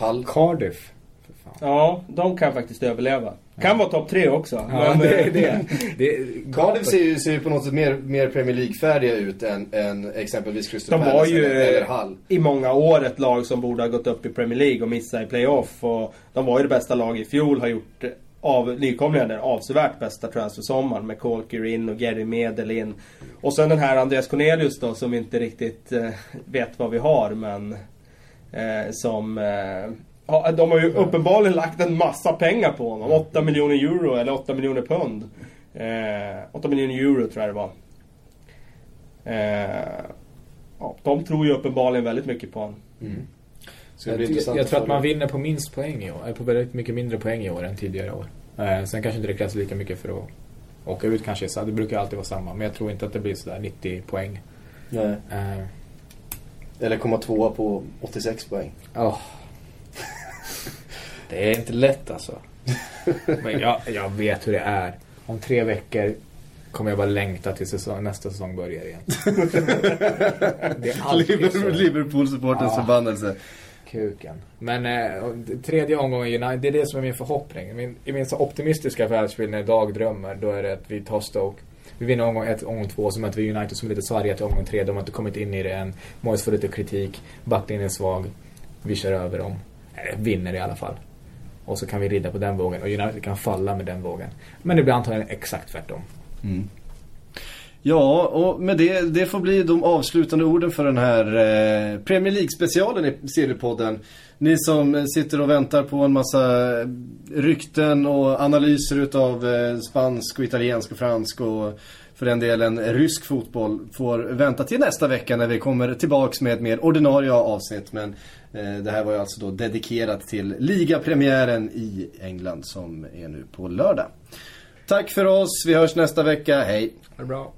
Hull. Cardiff. För fan. Ja, de kan faktiskt överleva. Kan vara topp tre också. Ja, men, det eh, det. det Cardiff ser ju, ser ju på något sätt mer, mer Premier League-färdiga ut än, än exempelvis Crystal De var Palace ju eller, Hull. i många år ett lag som borde ha gått upp i Premier League och missat i playoff. Och de var ju det bästa laget i fjol, har gjort eh, av nykomlingarna den avsevärt bästa transfersommaren med Colker in och Gary Medel in. Och sen den här Andreas Cornelius då som inte riktigt eh, vet vad vi har men eh, som eh, de har ju uppenbarligen lagt en massa pengar på honom. 8 miljoner euro eller 8 miljoner pund. Eh, 8 miljoner euro tror jag det var. Eh, ja, de tror ju uppenbarligen väldigt mycket på honom. Blir Jag, jag tror att man vinner på minst poäng i år. Eller på väldigt mycket mindre poäng i år än tidigare år. Eh, sen kanske inte det krävs lika mycket för att åka ut kanske. Så det brukar alltid vara samma. Men jag tror inte att det blir sådär 90 poäng. Nej. Eh, Eller komma tvåa på 86 poäng. åh. Det är inte lätt alltså. [LAUGHS] Men jag, jag vet hur det är. Om tre veckor kommer jag bara längta till säsong, nästa säsong börjar igen. [LAUGHS] det är alltid så. Liverpool-supportens Ja. förbannelse. Kuken. Men eh, tredje omgången United, det är det som är min förhoppning. Min, I min så optimistiska världsbild när jag dagdrömmer, då är det att vi tar Stoke. Vi vinner omgång ett, omgång två, så möter vi United som är lite sarga till omgång tre. De har inte kommit in i det än. Moyes får lite kritik. Backlinjen är svag. Vi kör över dem. Eh, vinner i alla fall. Och så kan vi rida på den vågen och United kan falla med den vågen. Men det blir antagligen exakt tvärtom. Mm. Ja, och med det, det får bli de avslutande orden för den här eh, Premier League-specialen i seriepodden. Ni som sitter och väntar på en massa eh, rykten och analyser utav eh, spansk och italiensk och fransk och för den delen rysk fotboll får vänta till nästa vecka när vi kommer tillbaks med ett mer ordinarie avsnitt. Men Eh, det här var ju alltså då dedikerat till ligapremiären i England som är nu på lördag. Tack för oss, vi hörs nästa vecka, hej! Ha det bra.